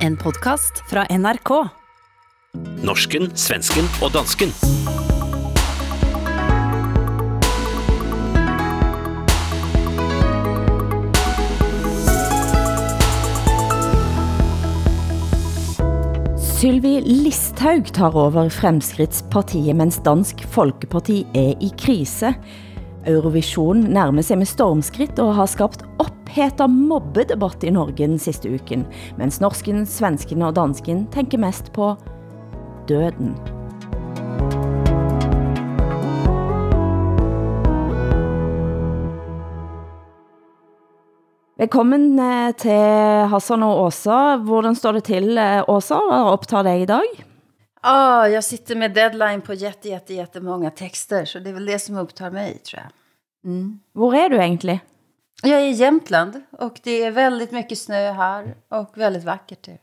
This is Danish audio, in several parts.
En podcast fra NRK. Norsken, svensken og dansken. Sylvi Listhaug tar over Fremskrittspartiet, mens Dansk Folkeparti er i krise. Eurovision nærmer sig med stormskridt og har skabt ophetet mobbedebatt i Norge den sidste uken, mens norsken, svensken og dansken tænker mest på døden. Velkommen eh, til Hassan og Åsa. Hvordan står det til, eh, Åsa? Hvad optager dig i dag? Ja, oh, jag sitter med deadline på jätte, jätte, jättemånga texter. Så det är väl det som upptar mig, tror jag. Mm. Hvor er du egentlig? Jag är i Jämtland och det är väldigt mycket snö här och väldigt vackert. det.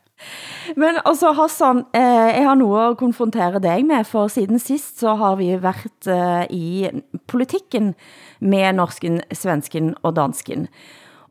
Men altså Hassan, eh, jeg har noget at konfrontere dig med, for siden sist så har vi været eh, i politikken med norsken, svensken og dansken.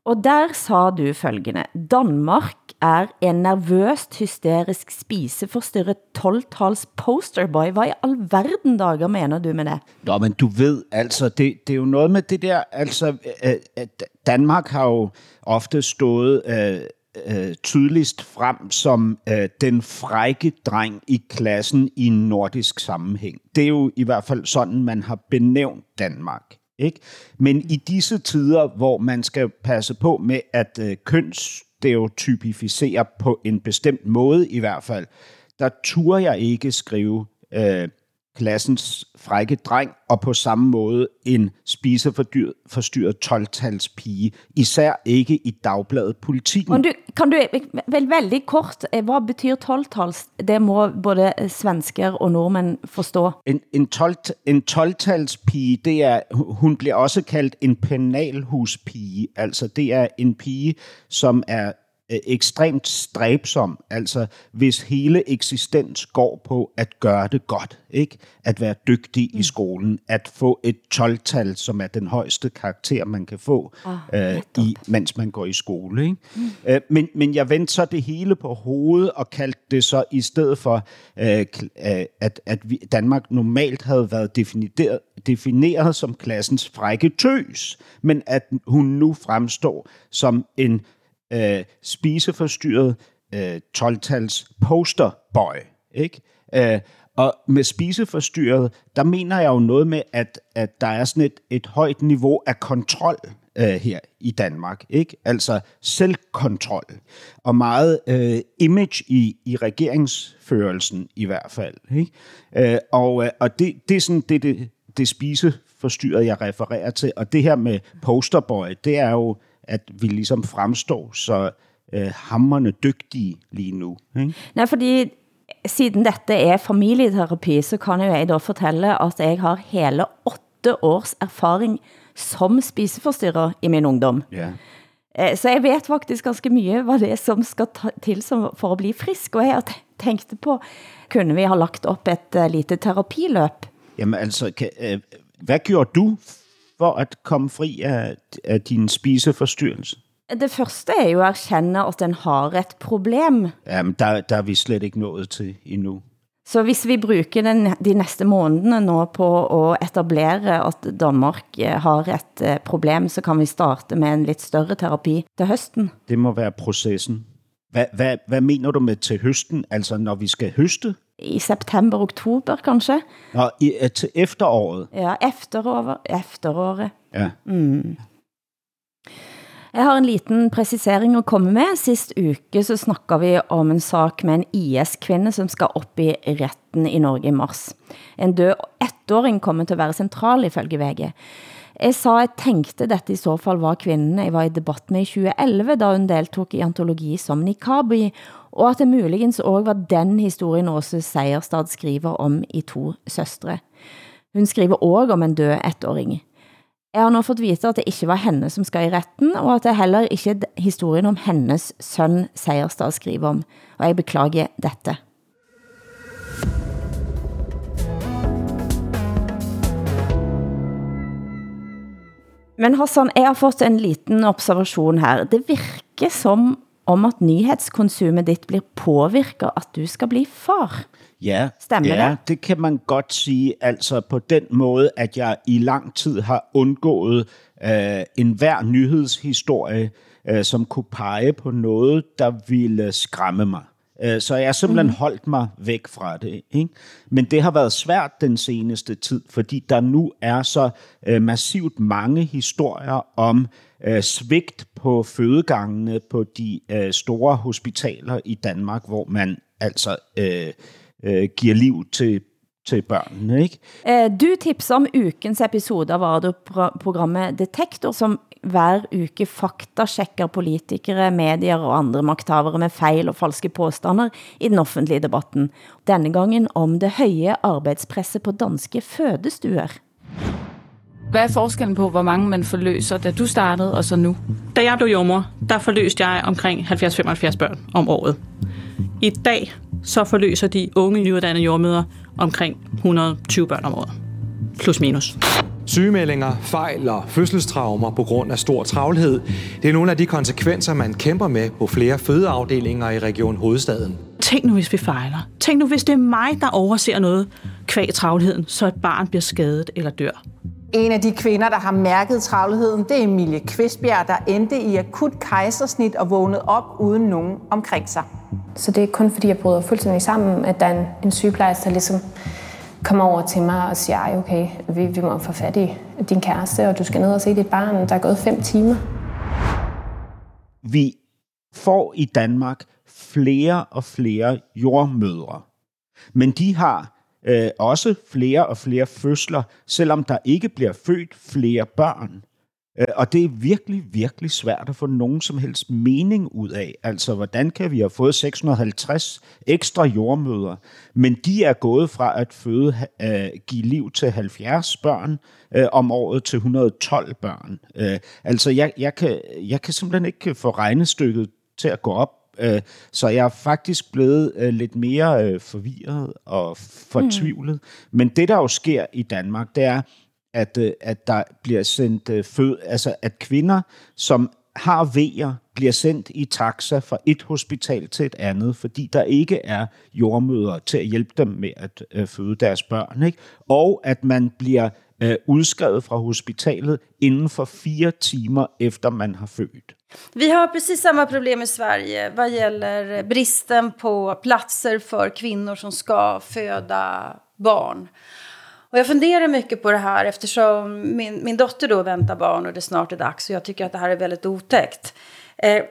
Og der sa du følgende, Danmark er en nervøst hysterisk spiseforstyrret 12-tals posterboy. Hvad i alverden dager mener du med det? Nå, men du ved, altså, det, det er jo noget med det der, altså, øh, øh Danmark har jo ofte stået øh, øh, tydeligst frem som øh, den frække dreng i klassen i en nordisk sammenhæng. Det er jo i hvert fald sådan, man har benævnt Danmark. Ikke? Men i disse tider, hvor man skal passe på med at øh, stereotypificere på en bestemt måde i hvert fald, der turde jeg ikke skrive øh, klassens frække dreng, og på samme måde en spiseforstyrret 12-tals pige, især ikke i dagbladet Politiken. Kan du, kan du vel veldig kort, eh, hvad betyder 12-tals? Det må både svensker og nordmænd forstå. En, en, 12, en 12-tals pige, det er, hun bliver også kaldt en penalhuspige, altså det er en pige, som er øh, ekstremt stræbsom, altså hvis hele eksistens går på at gøre det godt, ikke? At være dygtig mm. i skolen, at få et 12-tal, som er den højeste karakter, man kan få, oh, øh, i, mens man går i skole. Ikke? Mm. Øh, men, men jeg vendte så det hele på hovedet og kaldte det så i stedet for, øh, øh at, at vi, Danmark normalt havde været defineret, defineret som klassens frække tøs, men at hun nu fremstår som en øh, spiseforstyrret øh, 12-tals posterboy. Ikke? Øh, og med spiseforstyrret, der mener jeg jo noget med, at, at der er sådan et, et højt niveau af kontrol øh, her i Danmark. Ikke? Altså selvkontrol. Og meget øh, image i, i regeringsførelsen i hvert fald. Ikke? Øh, og øh, og det, det er sådan det, det, det spiseforstyrret, jeg refererer til. Og det her med posterboy, det er jo at vi ligesom fremstår så øh, hammerne dygtige lige nu. Ikke? Nej, fordi siden dette er familieterapi, så kan jeg da fortælle, at jeg har hele 8 års erfaring som spiseforstyrrer i min ungdom. Eh, så jeg vet faktisk ganske mye hvad det er, som skal til for at blive frisk, og jeg tænkte på, kunne vi have lagt op et uh, lite terapiløb? Jamen altså, kan, øh, hvad gjorde du for at komme fri af, af din spiseforstyrrelse? Det første er jo at erkende, at den har et problem. Jamen, der, der er vi slet ikke nået til endnu. Så hvis vi bruger den, de næste månederne nå på at etablere, at Danmark eh, har et eh, problem, så kan vi starte med en lidt større terapi til høsten. Det må være processen. Hvad, hvad, hvad mener du med til høsten? Altså når vi skal høste? I september, oktober kanskje. Ja, i, til efteråret. Ja, efteråret. efteråret. Ja. Mm. Jeg har en liten præcisering at komme med. Sist uke så snakker vi om en sak med en IS-kvinde, som skal op i retten i Norge i mars. En død ettåring kommer til at være central ifølge VG. Jeg sa, jeg tænkte dette i så fall var kvinden jeg var i debatt med i 2011, da hun deltog i antologi som Nikabi, og at det muligens også var den historien Åse Seierstad skriver om i to søstre. Hun skriver også om en død ettåring. Jeg har nu fået vite, at det ikke var henne som skal i retten, og at det heller ikke historien om hennes søn Seierstad skriver om, og jeg beklager dette. Men Hassan, jeg har fået en liten observation her. Det virker som om at nyhedskonsumet dit blir påvirket, at du skal bli far. Ja, Stemmer ja, det? det kan man godt sige. Altså på den måde, at jeg i lang tid har undgået øh, enhver nyhedshistorie, øh, som kunne pege på noget, der ville skræmme mig. Øh, Så jeg har simpelthen mm. holdt mig væk fra det. Ikke? Men det har været svært den seneste tid, fordi der nu er så øh, massivt mange historier om øh, svigt på fødegangene på de øh, store hospitaler i Danmark, hvor man altså øh, øh, giver liv til, til børnene. Ikke? Eh, Du tipser om ukens episode av radioprogrammet Detektor, som hver uke faktasjekker politikere, medier og andre magthavere med fejl og falske påstander i den offentlige debatten. Denne gangen om det høje arbejdspresset på danske fødestuer. Hvad er forskellen på, hvor mange man forløser, da du startede, og så nu? Da jeg blev jordmor, der forløste jeg omkring 70-75 børn om året. I dag så forløser de unge nyuddannede jordmøder omkring 120 børn om året. Plus minus. Sygemeldinger, fejl og fødselstraumer på grund af stor travlhed, det er nogle af de konsekvenser, man kæmper med på flere fødeafdelinger i Region Hovedstaden. Tænk nu, hvis vi fejler. Tænk nu, hvis det er mig, der overser noget kvæg travlheden, så et barn bliver skadet eller dør. En af de kvinder, der har mærket travlheden, det er Emilie Kvistbjerg, der endte i akut kejsersnit og vågnede op uden nogen omkring sig. Så det er kun fordi, jeg bryder fuldstændig sammen, at der er en, en sygeplejerske, der ligesom kommer over til mig og siger, ej okay, vi, vi må få fat i din kæreste, og du skal ned og se dit barn. Der er gået fem timer. Vi får i Danmark flere og flere jordmødre, men de har øh, også flere og flere fødsler, selvom der ikke bliver født flere børn. Øh, Og det er virkelig, virkelig svært at få nogen som helst mening ud af. Altså, hvordan kan vi have fået 650 ekstra jordmøder, men de er gået fra at føde, øh, give liv til 70 børn øh, om året til 112 børn. Øh, altså, jeg, jeg, kan, jeg kan simpelthen ikke få regnestykket til at gå op. Øh, Så jeg er faktisk blevet øh, lidt mere øh, forvirret og fortvivlet. Mm. Men det, der jo sker i Danmark, det er, at, øh, at der bliver sendt øh, fød, altså at kvinder, som har vejer, bliver sendt i taxa fra et hospital til et andet, fordi der ikke er jordmøder til at hjælpe dem med at øh, føde deres børn. Ikke? Og at man bliver øh, udskrevet fra hospitalet inden for fire timer efter man har født. Vi har precis samma problem i Sverige vad gäller øh, bristen på platser för kvinnor som ska föda barn. Och jag funderar mycket på det här eftersom min, min dotter då väntar barn och det snart är dags. Och jag tycker att det här är väldigt otäckt. Eh,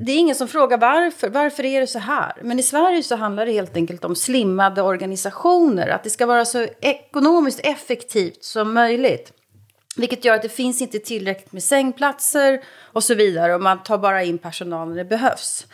det är ingen som frågar varför. Varför är det så här? Men i Sverige så handlar det helt enkelt om slimmade organisationer. Att det ska vara så ekonomiskt effektivt som möjligt. Vilket gör att det finns inte tillräckligt med sängplatser och så vidare. Och man tar bara in personal när det behövs.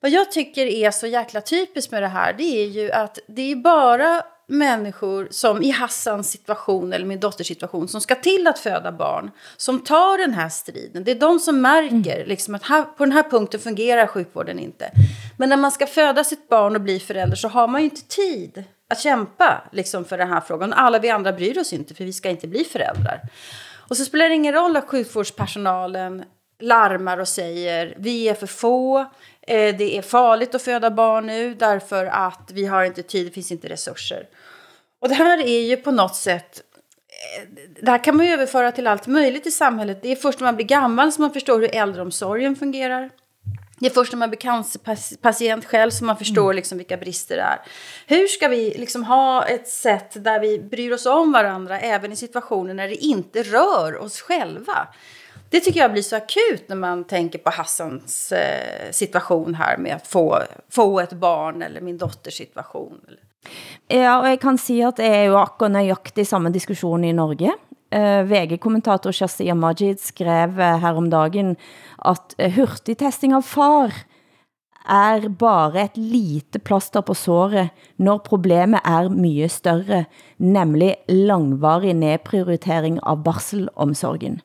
Vad jag tycker är så jäkla typiskt med det här, det är ju att det är bara människor som i Hassans situation eller min dotters situation som ska till att föda barn som tar den här striden. Det är de som märker liksom, att här, på den här punkten fungerar sjukvården inte. Men när man ska föda sitt barn och bli förälder så har man ju inte tid att kämpa liksom, för den här frågan. Alla vi andra bryr oss inte för vi ska inte bli föräldrar. Och så spelar det ingen roll att sjukvårdspersonalen larmar och säger vi är för få, det är farligt att föda barn nu därför att vi har inte tid, det finns inte resurser. Och det här är ju på något sätt eh, det här kan man ju överföra till allt möjligt i samhället. Det är först när man blir gammal som man förstår hur äldreomsorgen fungerar. Det är först när man blir cancerpatient själv som man förstår liksom vilka brister det är. Hur ska vi liksom ha ett sätt där vi bryr oss om varandra även i situationer när det inte rör oss själva? Det tycker jag blir så akut när man tänker på Hassans eh, situation här med att få, få ett barn eller min dotters situation. Ja, och jag kan säga att det är ju akkurat nøjagtig samme diskussion i Norge. Uh, VG-kommentator Shazia Majid skrev eh, uh, her om dagen, at uh, eh, hurtigtesting av far er bare et lite plaster på såret, når problemet er mye større, nemlig langvarig nedprioritering av barselomsorgen.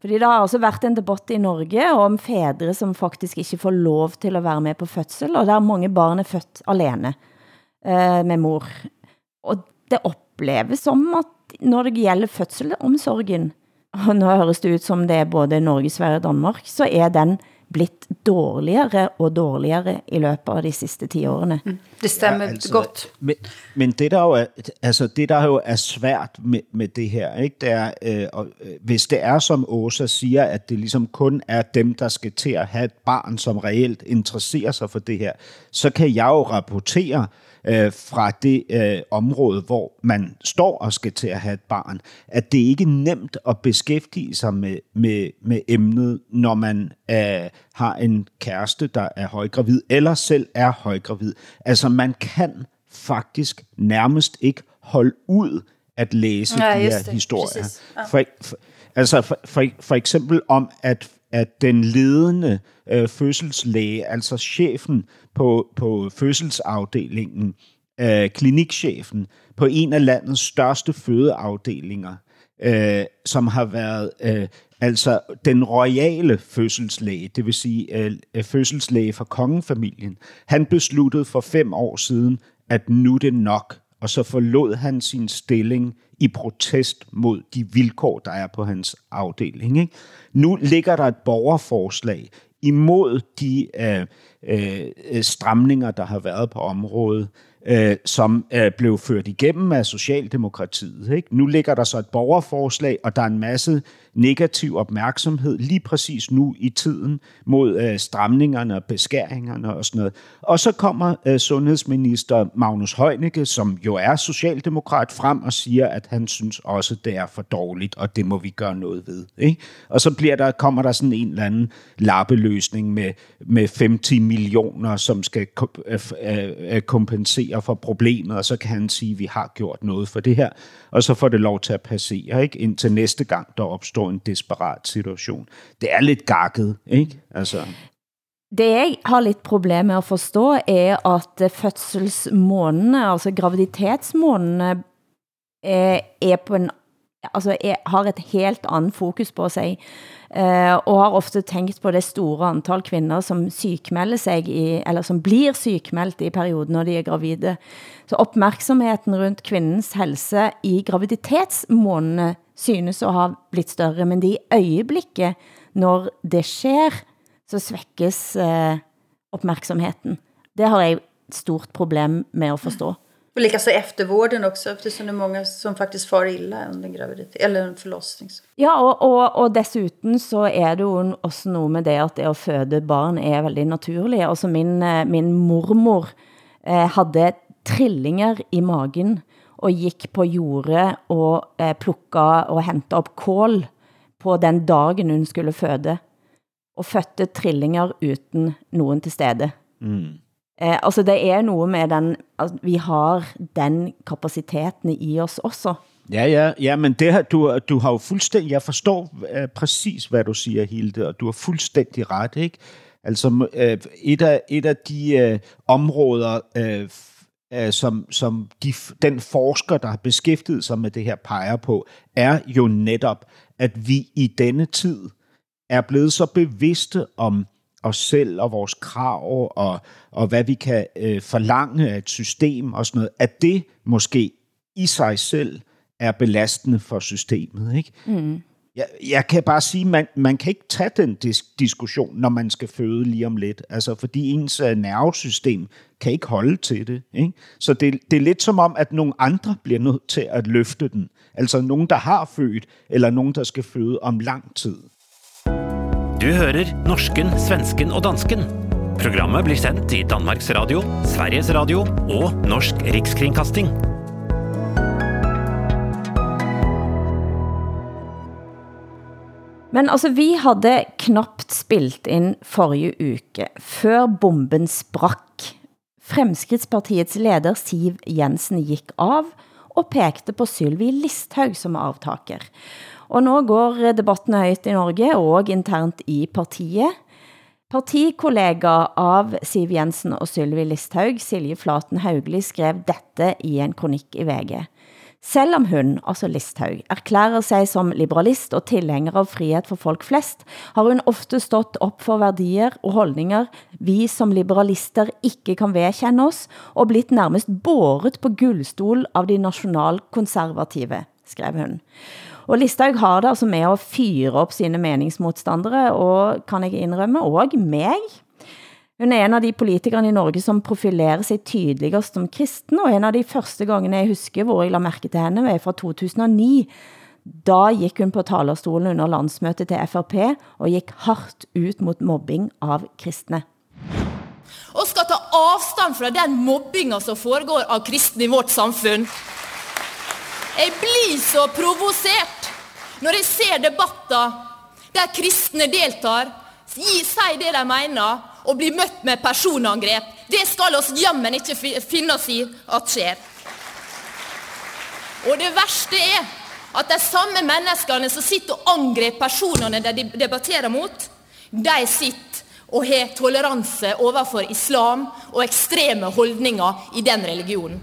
Fordi det har også været en debatt i Norge om fædre, som faktisk ikke får lov til at være med på fødsel, og der mange barn er født alene eh, med mor. Og det opleves som at når det gælder fødselomsorgen, og nu høres det ut som det er både Norge, Sverige og Danmark, så er den blitt dårligere og dårligere i løbet av de sidste 10 årene. Mm. Det stemmer ja, altså, godt. Men, men det der jo er, altså det der jo er svært med, med det her, ikke, det er, øh, og, øh, hvis det er som Åsa siger, at det ligesom kun er dem, der skal til at have et barn, som reelt interesserer sig for det her, så kan jeg jo rapportere, øh, fra det øh, område, hvor man står og skal til at have et barn, at det ikke er nemt at beskæftige sig med, med, med emnet, når man øh, har en kæreste, der er højgravid, eller selv er højgravid. Altså man kan faktisk nærmest ikke holde ud at læse ja, de her det. historier. Ja. For, for, altså for, for, for eksempel om, at at den ledende øh, fødselslæge, altså chefen på, på fødselsafdelingen, øh, klinikchefen på en af landets største fødeafdelinger, øh, som har været øh, altså den royale fødselslæge, det vil sige øh, øh fødselslæge for kongefamilien. Han besluttede for fem år siden, at nu er det nok, og så forlod han sin stilling i protest mod de vilkår, der er på hans afdeling. Ikke? Nu ligger der et borgerforslag imod de øh, øh, øh, stramninger, der har været på området, øh, som øh, blev ført igennem af Socialdemokratiet. Ikke? Nu ligger der så et borgerforslag, og der er en masse negativ opmærksomhed lige præcis nu i tiden mod øh, stramningerne og beskæringerne og sådan noget. Og så kommer øh, sundhedsminister Magnus Heunicke, som jo er socialdemokrat, frem og siger, at han synes også, det er for dårligt, og det må vi gøre noget ved. Ikke? Og så bliver der, kommer der sådan en eller anden lappeløsning med, med 50 millioner, som skal øh, øh, øh, kompensere for problemet, og så kan han sige, at vi har gjort noget for det her, og så får det lov til at passere, ikke? indtil næste gang, der opstår en desperat situation. Det er lidt gakket, ikke? Altså. Det jeg har lidt problem med at forstå, er at fødselsmånedene, altså graviditetsmånedene, er på en altså er, har et helt andet fokus på sig, eh, og har ofte tænkt på det store antal kvinder, som sykmelder sig i, eller som blir sykmeldt i perioden, når de er gravide. Så opmærksomheden rundt kvindens helse i graviditetsmånedene synes at have blitt større, men det i øjeblikket, når det sker, så svækkes uh, opmærksomheden. Det har jeg et stort problem med at forstå. Och likaså eftervården också, eftersom det är många som faktiskt far illa under graviditet, eller en förlossning. Ja, och, och, och dessutom så är det jo også noget med det, at det at føde barn er veldig naturligt. Altså min, eh, min mormor eh, havde trillinger i magen, og gik på jordet og eh, plukka og hentede op kål på den dagen hun skulle føde, og fødte trillinger uden nogen til stede. Mm. Eh, altså det er noget med den, altså, vi har den kapaciteten i os også. Ja, ja, ja, men det her, du, du har jo fuldstændig, jeg forstår uh, præcis, hvad du siger, Hilde, og du har fuldstændig ret, ikke? Altså, uh, et, af, et af de uh, områder, uh, uh, som, som de, den forsker, der har beskæftiget sig med det her, peger på, er jo netop, at vi i denne tid er blevet så bevidste om os selv og vores krav og, og hvad vi kan øh, forlange af et system og sådan noget, at det måske i sig selv er belastende for systemet. Ikke? Mm. Jeg, jeg kan bare sige, man, man kan ikke tage den dis- diskussion, når man skal føde lige om lidt. Altså, fordi ens øh, nervesystem kan ikke holde til det. Ikke? Så det, det er lidt som om, at nogle andre bliver nødt til at løfte den. Altså nogen, der har født, eller nogen, der skal føde om lang tid. Du hører norsken, svensken og dansken. Programmet blir sendt i Danmarks Radio, Sveriges Radio og Norsk Rikskringkasting. Men altså, vi havde knapt spilt ind forrige uke, før bomben sprak. Fremskridtspartiets leder Siv Jensen gik av og pekte på Sylvi Listhaug som avtaker. Og nu går debatten højt i Norge og internt i partiet. Partikollega av Siv Jensen og Sylvi Listhaug, Silje Flaten Haugli, skrev dette i en kronik i VG. Selvom hun, altså Listhaug, erklærer sig som liberalist og tilhænger av frihet for folk flest, har hun ofte stått op for værdier og holdninger vi som liberalister ikke kan vedkende oss, og blitt nærmest båret på guldstol av de nationalkonservative, skrev hun. Og Listhaug har det altså med at fyre op sine meningsmodstandere, og kan jeg indrømme, og meg. Hun er en av de politikere i Norge som profilerer sig tydeligst som kristen, og en av de første gange jeg husker, hvor jeg la mærke til henne, var fra 2009. Da gik hun på talerstolen under landsmøtet til FRP, og gik hardt ut mot mobbing av kristne. Og skal ta afstand fra den mobbinga som foregår av kristne i vårt samfund. Jeg blir så provosert når jeg ser debatter der kristne deltar, sier det de mener, og bli møtt med personangrep. Det skal oss jammen ikke finne oss i at skjer. Og det verste er at de samme menneskene som sitter og angriper personene de debatterer mot, de sitter og har toleranse overfor islam og ekstreme holdninger i den religionen.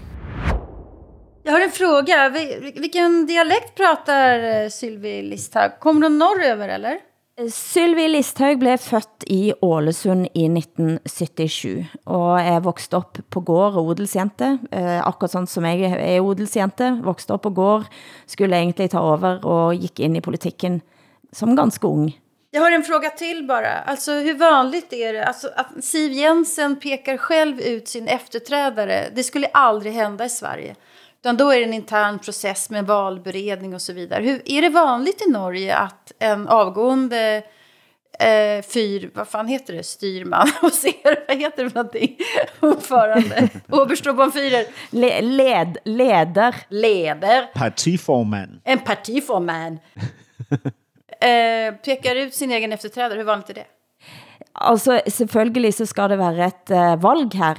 Jag har en fråga. Vilken dialekt pratar eh, Sylvie Listhaug? Kommer hon norröver eller? Sylvi Listhaug blev født i Ålesund i 1977, og er vokset op på gård og odelsjente, eh, akkurat sådan som jeg er odelsjente, vokset op på gård, skulle egentlig ta over og gik ind i politikken som ganske ung. Jag har en fråga till bara. Alltså hur vanligt är det alltså, att Siv Jensen pekar själv ut sin efterträdare? Det skulle aldrig hända i Sverige. Utan då är det en intern process med valberedning och så vidare. Hur, är det vanligt i Norge att en avgående eh, fyr, vad fan heter det, styrman och ser, vad heter det för någonting, ordförande, Oberstobomfyrer. Le, led, leder. Leder. Partiformand. En partiformand. eh, pekar ut sin egen efterträdare, hur vanligt är det? Altså, selvfølgelig så skal det være et uh, valg her.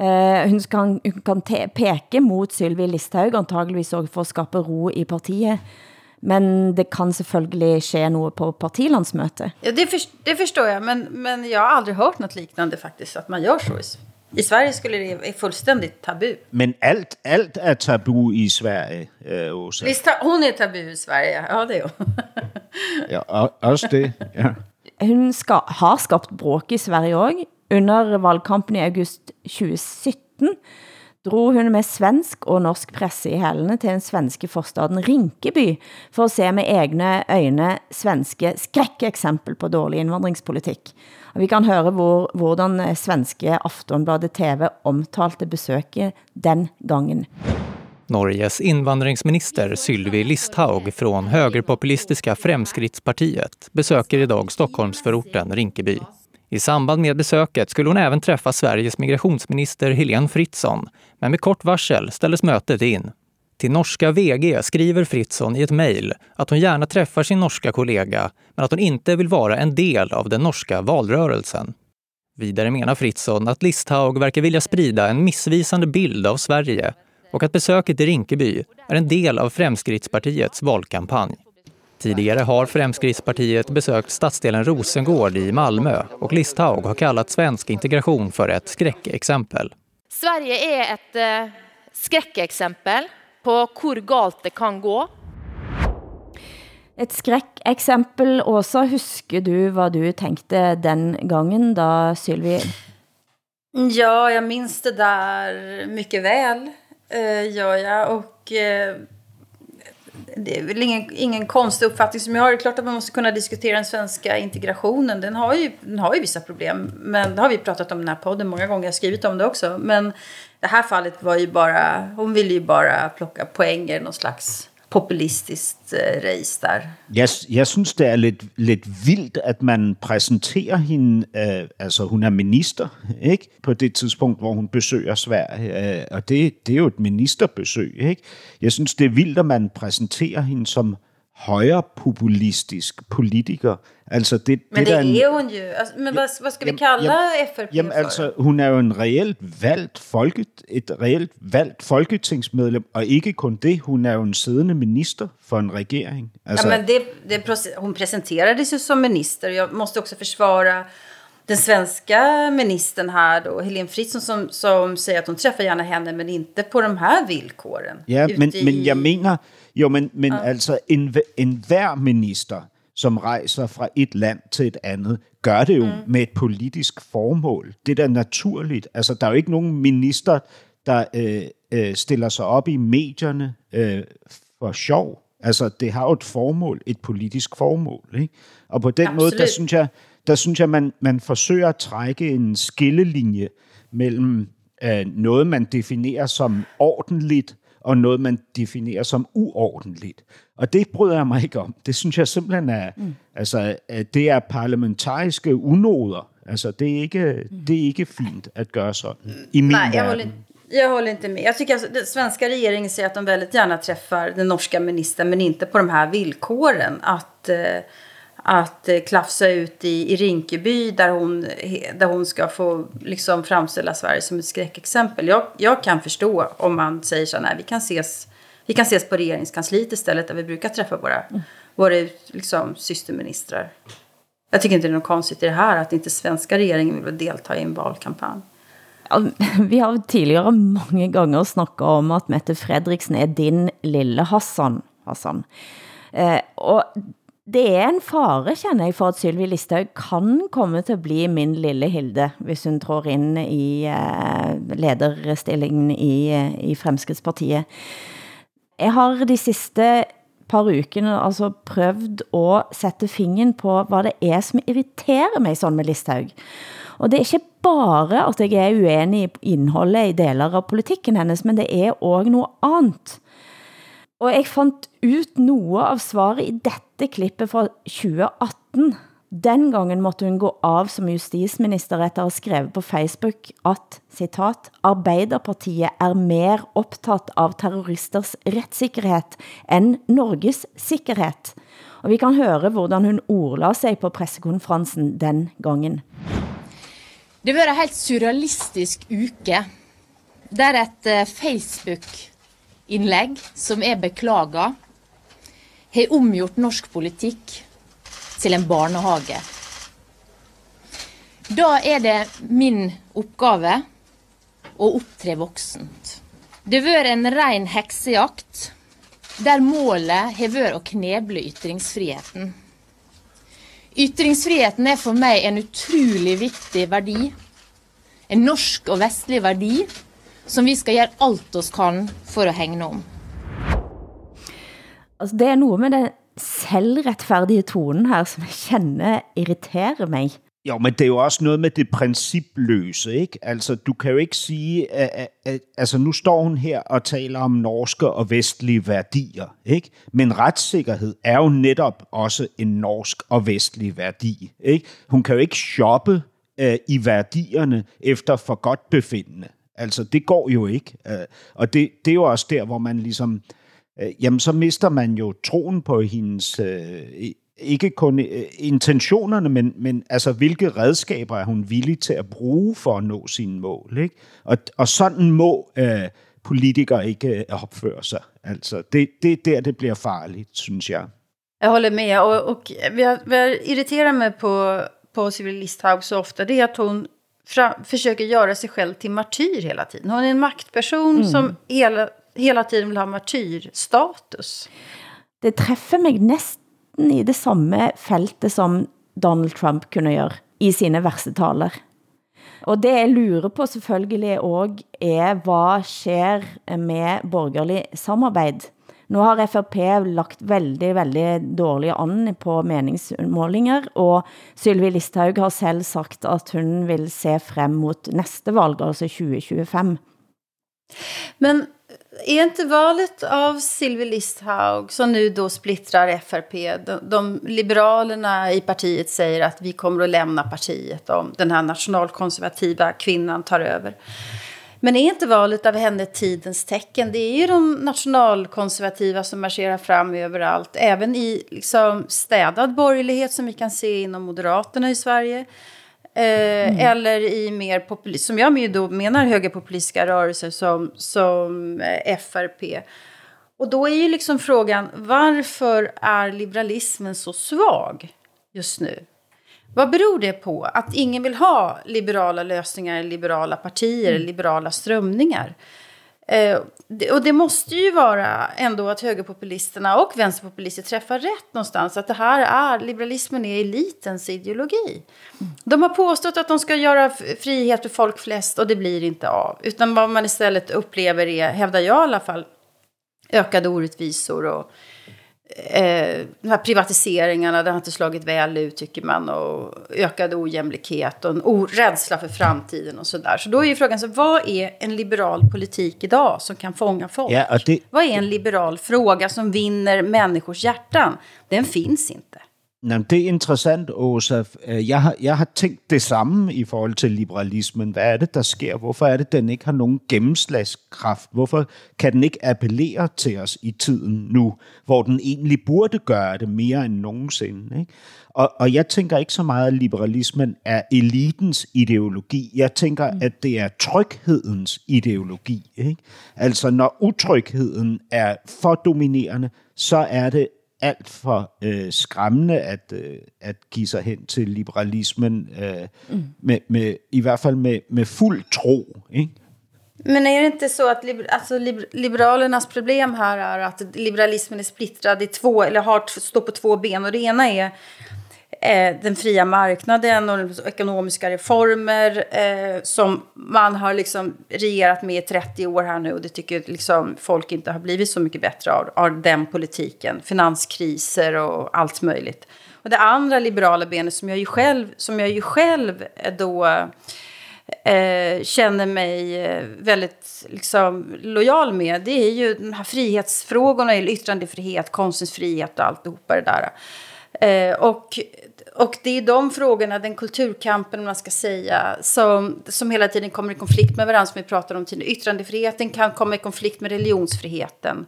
Uh, hun kan, hun kan te, peke mot Sylvie Listhaug, antageligvis også for at skabe ro i partiet. Men det kan selvfølgelig ske noget på partilandsmøte. Ja, det, for, det förstår jag, men, men jag har aldrig hört något liknande faktiskt, att man gör så. I, Sverige skulle det vara fullständigt tabu. Men alt, alt er tabu i Sverige, øh, Åsa. Visst, hon är tabu i Sverige, ja det är hon. ja, også det, ja. Hun skal, har skabt bråk i Sverige også. Under valgkampen i august 2017 drog hun med svensk og norsk presse i hælene til den svenske forstaden Rinkeby for at se med egne øjne svenske skrækeksempel på dårlig indvandringspolitik. Og vi kan høre hvor, hvordan svenske Aftonbladet TV omtalte besøket den gangen. Norges invandringsminister Sylvi Listhaug från högerpopulistiska Fremskrittspartiet besöker idag Stockholmsförorten Rinkeby. I samband med besöket skulle hon även träffa Sveriges migrationsminister Helene Fritzon, men med kort varsel ställdes mötet in. Till norska VG skriver Fritzon i ett mejl att hon gärna träffar sin norska kollega, men att hon inte vill vara en del av den norska valrörelsen. Vidare menar Fritzon att Listhaug verkar vilja sprida en missvisande bild av Sverige och att besöket i Rinkeby är en del av Fremskrittspartiets valkampanj. Tidigare har Fremskrittspartiet besökt stadsdelen Rosengård i Malmö och Listhaug har kallat svensk integration för ett skräckexempel. Sverige är ett eh, skräckexempel på hur galt det kan gå. Et skrækeksempel, Åsa, husker du, hvad du tänkte den gangen, da Sylvie... Ja, jag minns det där mycket väl, eh, gör jag. Och eh, det är väl ingen, ingen konstig uppfattning som jag har. Det är klart att man måste kunna diskutera den svenska integrationen. Den har ju, den har ju vissa problem. Men det har vi pratat om i den här podden många gånger. Jag har skrivit om det också. Men det här fallet var ju bara... Hon ville ju bara plocka poänger, någon slags populistisk uh, race der. Jeg, jeg synes, det er lidt, lidt vildt, at man præsenterer hende, øh, altså hun er minister, ikke? På det tidspunkt, hvor hun besøger Sverige, øh, og det, det er jo et ministerbesøg, ikke? Jeg synes, det er vildt, at man præsenterer hende som højre populistisk politiker. Altså det, men det, det er, en, hun jo. Altså, men hvad, hvad skal vi kalde jamen, FRP jamen, for? altså, hun er jo en reelt valgt folket, et reelt valgt folketingsmedlem, og ikke kun det, hun er jo en siddende minister for en regering. Altså, ja, men det, det, hun presenterades ju som minister. Jag måste också försvara den svenska ministern här då, Helene Fritzon, som, som säger att hon träffar gärna henne, men inte på de här villkoren. Ja, men, i... men jeg mener, jo, men, men ja. altså en, en hver minister, som rejser fra et land til et andet, gør det jo mm. med et politisk formål. Det er da naturligt. Altså, der er jo ikke nogen minister, der øh, øh, stiller sig op i medierne øh, for sjov. Altså, det har jo et formål, et politisk formål. Ikke? Og på den Absolut. måde, der synes jeg, der synes jeg man, man forsøger at trække en skillelinje mellem øh, noget, man definerer som ordentligt, og noget, man definerer som uordentligt. Og det bryder jeg mig ikke om. Det synes jeg simpelthen er, mm. altså, at det er parlamentariske unoder. Altså, det er, ikke, det er ikke fint at gøre sådan. I min Nej, jag verden. håller, jag håller inte med. Jag tycker att den svenska regeringen säger att de väldigt gärna träffar den norska ministern men inte på de här villkoren. Att, eh, att eh, klafsa ut i, i Rinkeby där hon, där hon ska få liksom framställa Sverige som ett skräckexempel. Jag, jag kan förstå om man säger så här, vi kan ses, vi kan ses på regeringskansliet istället där vi brukar träffa våra, våra liksom, systerministrar. Jag tycker inte det är något konstigt i det här att inte svenska regeringen vill delta i en valkampanj. Vi har tidligere mange ganger snakket om, at Mette Fredriksen er din lille Hassan. Hassan. Eh, og det er en fare, kender jeg, for at Sylvie Listhaug kan komme til at blive min lille Hilde, hvis hun tror ind i uh, lederstillingen i, uh, i Fremskridspartiet. Jeg har de sidste par ukene altså prøvd at sætte fingeren på, hvad det er, som irriterer mig sådan med Listhaug. Og det er ikke bare, at jeg er uenig i indholdet i deler av politikken hennes, men det er også noget andet. Og jeg fandt ut noe av svaret i dette klippet fra 2018. Den gangen måtte hun gå av som justisminister etter at have skrevet på Facebook at, citat, Arbeiderpartiet er mer optaget av terroristers retssikkerhed end Norges sikkerhed. Og vi kan høre, hvordan hun ordla sig på pressekonferencen den gangen. Det var en helt surrealistisk uke, der et eh, Facebook innlegg som er beklaga, har omgjort norsk politikk til en barnehage. Da er det min oppgave å opptre voksent. Det har vært en ren heksejakt, der målet har vært å kneble ytringsfriheten. Ytringsfriheten er for meg en utrolig viktig verdi. En norsk og vestlig verdi som vi skal gjøre alt oss kan for å hegne om. Altså, det er noget med den selvretfærdige tonen her, som jeg kender irriterer mig. Jo, men det er jo også noget med det principløse, ikke? Altså, du kan jo ikke sige, at, at, at altså, nu står hun her og taler om norske og vestlige værdier, ikke? Men retssikkerhed er jo netop også en norsk og vestlig værdi, ikke? Hun kan jo ikke shoppe øh, i værdierne efter for godt befindende. Altså, det går jo ikke. Øh, og det, det er jo også der, hvor man ligesom... Øh, jamen, så mister man jo troen på hendes... Øh, ikke kun intentionerne, men, men altså, hvilke redskaber er hun villig til at bruge for at nå sine mål. Ikke? Og, og sådan må øh, politikere ikke opføre sig. Altså, det, det er der, det bliver farligt, synes jeg. Jag håller med. Och, och vi har, vi mig på, på Civil Listhaug så ofta. Det är att hon fra, försöker göra sig själv till martyr hela tiden. Hon är en maktperson Mm. som hela, hela tiden vill ha martyrstatus. Det træffer mig næsten i det samme feltet, som Donald Trump kunne gøre i sine værste taler. Og det jeg lurer på selvfølgelig også er, hvad sker med borgerlig samarbejde? Nu har FRP lagt veldig, veldig dårlig an på meningsmålinger, og Sylvi Listhaug har selv sagt, at hun vil se frem mot næste valg, altså 2025. Men är inte valet av Silvi Listhaug, som nu då splittrar FRP, de, de liberalerna i partiet säger att vi kommer att lämna partiet om den här nationalkonservativa kvinnan tar över. Men är inte valet av henne tidens tecken? Det är ju de nationalkonservativa som marscherar fram överallt, även i liksom städad borgerlighet som vi kan se inom Moderaterna i Sverige. Eh, Eller i mer populist, som jag då menar högerpopulistiska rörelser som, som eh, FRP. Och då är ju liksom frågan, varför är liberalismen så svag just nu? Vad beror det på? Att ingen vill ha liberala lösningar, liberala partier, liberala strömningar? Eh, och det måste ju vara ändå att högerpopulisterna och vänsterpopulister träffar rätt någonstans. Att det här är, liberalismen är elitens ideologi. De har påstått att de ska göra frihet för folk flest och det blir inte av. Utan vad man istället upplever är, hävdar jag i alla fall, ökade orättvisor och eh, de här privatiseringarna, det har inte slagit väl ut tycker man. Och ökad ojämlikhet och en rädsla för framtiden och sådär. Så då är ju frågan, så vad är en liberal politik idag som kan fånga folk? Ja, det, Vad är en liberal fråga som vinner människors hjärtan? Den finns inte. Jamen, det er interessant, Åsa. Øh, Jeg har, jeg har tænkt det samme i forhold til liberalismen. Hvad er det, der sker? Hvorfor er det, den ikke har nogen gennemslagskraft? Hvorfor kan den ikke appellere til os i tiden nu, hvor den egentlig burde gøre det mere end nogensinde? Ikke? Og, og jeg tænker ikke så meget, at liberalismen er elitens ideologi. Jeg tænker, at det er tryghedens ideologi. Ikke? Altså, når utrygheden er for dominerende, så er det alt for øh, skræmmende at, øh, at give sig hen til liberalismen, øh, mm. med, med, i hvert fald med, med fuld tro. Ikke? Men är det inte så att liber, alltså, liber, liberalernas problem här är att liberalismen är splittrad i två, eller har, står på två ben. Och det ena är eh, den fria marknaden och ekonomiska reformer eh, som man har liksom regerat med i 30 år här nu och det tycker liksom folk inte har blivit så mycket bättre av, av den politiken. Finanskriser och allt möjligt. Och det andra liberala benet som jag ju själv, som jag ju själv då eh, känner mig eh, väldigt liksom, lojal med, det är ju de här frihetsfrågorna, yttrandefrihet, konstens frihet och alltihopa det där. Eh, Eh, och, och det är de frågorna, den kulturkampen man ska säga, som, som hela tiden kommer i konflikt med varandra, som vi pratade om tidigare. Yttrandefriheten kan komma i konflikt med religionsfriheten.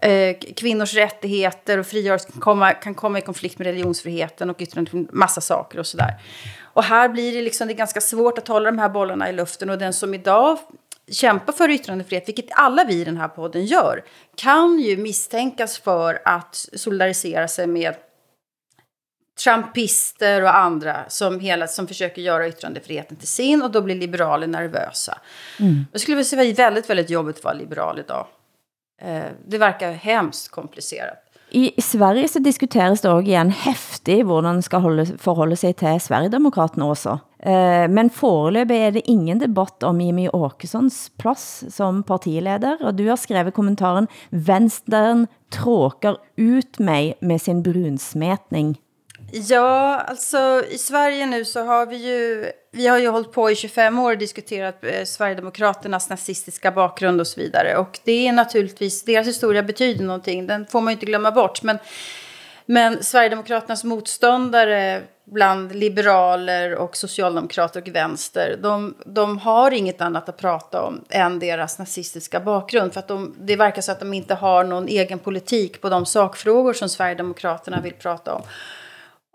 Eh, kvinnors rättigheter och frigörelse kan komma, kan komma i konflikt med religionsfriheten och yttrandefriheten, massa saker och sådär. Och här blir det liksom, det är ganska svårt att hålla de här bollarna i luften och den som idag kämpar för yttrandefrihet, vilket alla vi i den här podden gör, kan ju misstänkas för att solidarisera sig med trumpister och andra som, hela, som försöker göra yttrandefriheten till sin och då blir liberaler nervösa. Mm. Jag skulle vilja säga att det är väldigt, väldigt jobbigt att vara liberal idag. Eh, det verkar hemskt komplicerat. I Sverige så diskuteres det også igen heftig, hvordan den skal holde, forholde sig til Sverigedemokraterne også. Eh, Men foreløbig er det ingen debatt om Jimmy Åkessons plads som partileder, og du har skrevet kommentaren Vänstern tråkar ut mig med sin brunsmetning. Ja, alltså i Sverige nu så har vi ju, vi har ju hållit på i 25 år och diskuterat eh, Sverigedemokraternas nazistiska bakgrund och så vidare. Och det är naturligtvis, deras historia betyder någonting, den får man ju inte glömma bort. Men, men Sverigedemokraternas motståndare bland liberaler och socialdemokrater och vänster, de, de har inget annat att prata om än deras nazistiska bakgrund. För att de, det verkar så att de inte har någon egen politik på de sakfrågor som Sverigedemokraterna vill prata om.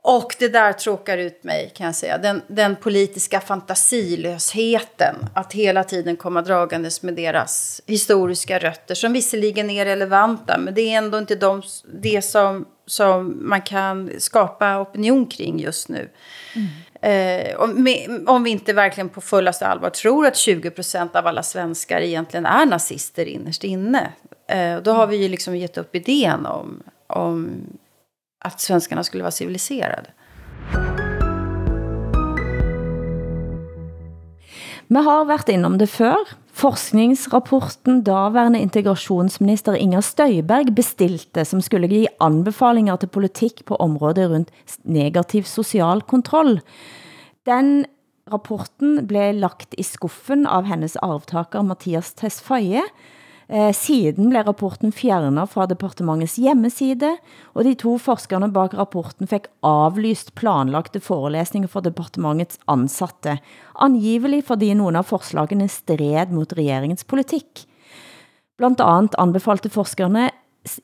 Och det där tråkar ut mig kan jag säga. Den, den politiska fantasilösheten. Att hela tiden komma dragandes med deras historiska rötter. Som visserligen är relevanta. Men det är ändå inte de, det som, som man kan skapa opinion kring just nu. Eh, om, om vi inte verkligen på fullaste allvar tror att 20% av alla svenskar egentligen är nazister innerst inne. Eh, då har vi ju liksom gett upp idén om, om att svenskarna skulle vara civiliserade. Vi har været innom det før. Forskningsrapporten daværende integrationsminister Inger Støjberg bestilte, som skulle give anbefalinger til politik på området rundt negativ social kontroll. Den rapporten blev lagt i skuffen av hennes arvtaker Mathias Tesfaye. Eh, siden blev rapporten fjernet fra departementets hjemmeside, og de to forskerne bag rapporten fik aflyst planlagte forelæsninger for departementets ansatte, angivelig fordi nogle af forslagene stred mot regeringens politik. Blandt andet anbefalte forskerne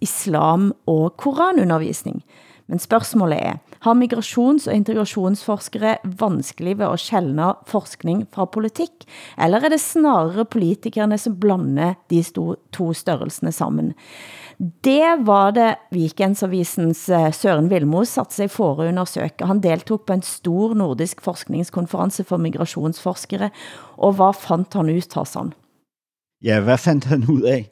islam og koranundervisning. Men spørgsmålet er, har migrations- og integrationsforskere vanskelig ved at skælne forskning fra politik, eller er det snarere politikerne som blander de to størrelsene sammen? Det var det Weekendsavisens eh, Søren Vilmos satte sig for at undersøge. Han deltog på en stor nordisk forskningskonference for migrationsforskere, og hvad fandt han ut, Hassan? Ja, hvad fandt han ud af?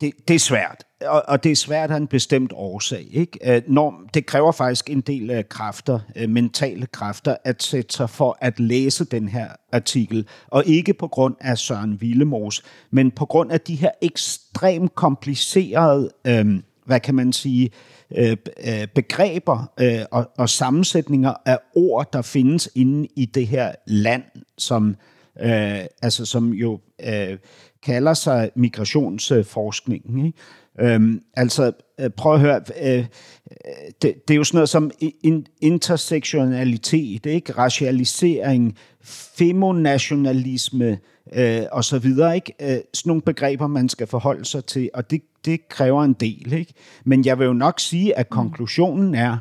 Det, det er svært, og, og det er svært af en bestemt årsag. Ikke? Øh, når, det kræver faktisk en del af kræfter, øh, mentale kræfter, at sætte sig for at læse den her artikel. Og ikke på grund af Søren Villemors, men på grund af de her ekstremt komplicerede øh, hvad kan man sige, øh, øh, begreber øh, og, og sammensætninger af ord, der findes inde i det her land, som, øh, altså, som jo øh, kalder sig migrationsforskning. Ikke? Øhm, altså, øh, prøv at høre, øh, det, det er jo sådan noget som in, intersektionalitet, ikke? racialisering, femonationalisme øh, og så videre. Ikke? Øh, sådan nogle begreber, man skal forholde sig til, og det, det kræver en del. Ikke? Men jeg vil jo nok sige, at konklusionen er,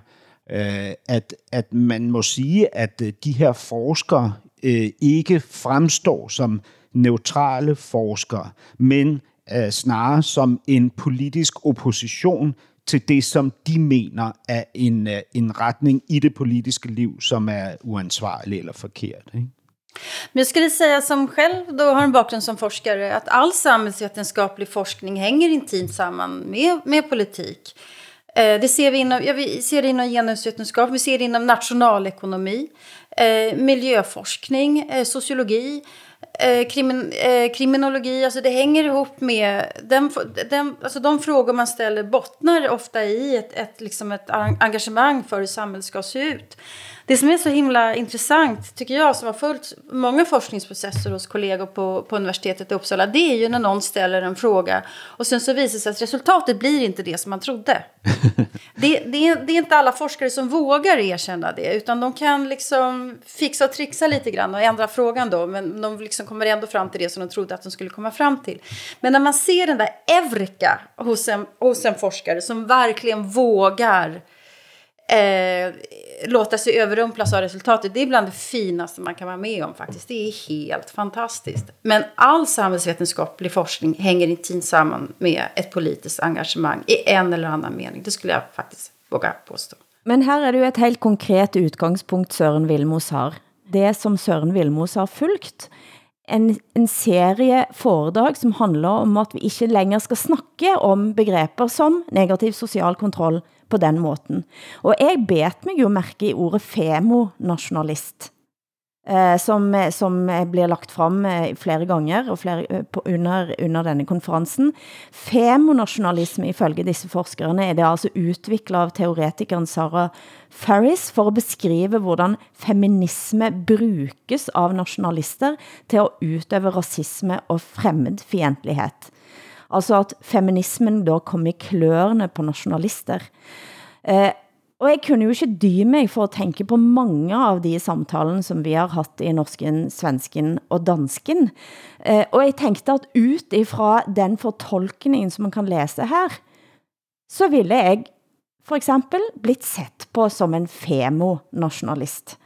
øh, at, at man må sige, at øh, de her forskere øh, ikke fremstår som neutrale forskere, men øh, snarere som en politisk opposition til det, som de mener er en, øh, en retning i det politiske liv, som är uansvarlig eller forkert. Ikke? Men jag skulle säga som själv då har en bakgrund som forskare att all samhällsvetenskaplig forskning hänger intimt samman med, med politik. Eh, det ser vi inom, ja, vi ser det inom genusvetenskap, vi ser det inom nationalekonomi, eh, miljöforskning, eh, sociologi, eh, krimin, eh, kriminologi, alltså det hänger ihop med... Den, den, alltså de frågor man ställer bottnar ofta i ett, ett, liksom ett engagemang för hur samhället ska se ut. Det som är så himla intressant, tycker jag, som har följt många forskningsprocesser hos kollegor på, på universitetet i Uppsala, det är ju när någon ställer en fråga och sen så visar det sig att resultatet blir inte det som man trodde. det, det, är, det är inte alla forskare som vågar erkänna det, utan de kan liksom fixa och trixa lite grann och ändra frågan då, men de liksom kommer ändå fram till det som de trodde att de skulle komma fram till. Men när man ser den där eureka hos en, hos en forskare som verkligen vågar eh, låta sig överrumplas av resultatet. Det är bland det finaste man kan vara med om faktiskt. Det är helt fantastiskt. Men all samhällsvetenskaplig forskning hänger intimt samman med ett politiskt engagemang i en eller annan mening. Det skulle jag faktiskt våga påstå. Men här är det ju ett helt konkret utgångspunkt Søren Vilmos har. Det som Søren Vilmos har fulgt, en, en serie foredrag som handler om at vi ikke længere skal snakke om begreber som negativ social kontroll på den måten. Og jeg bet mig jo mærke i ordet femonationalist, eh, som, som bliver lagt frem eh, flere gange og flere, eh, på, under, under denne konferensen. Femonationalisme ifølge disse forskerne er det altså udviklet av teoretikeren Sarah Ferris for at beskrive hvordan feminisme bruges av nationalister til at udøve racisme og fremmedfientlighed. Altså at feminismen då kom i klørene på nationalister. Eh, og jeg kunne jo ikke dy mig for at tænke på mange av de samtalen, som vi har haft i norsken, svensken og dansken. Eh, og jeg tænkte at ut ifra den fortolkningen, som man kan læse her, så ville jeg for eksempel blitt sett på som en femo-nationalist.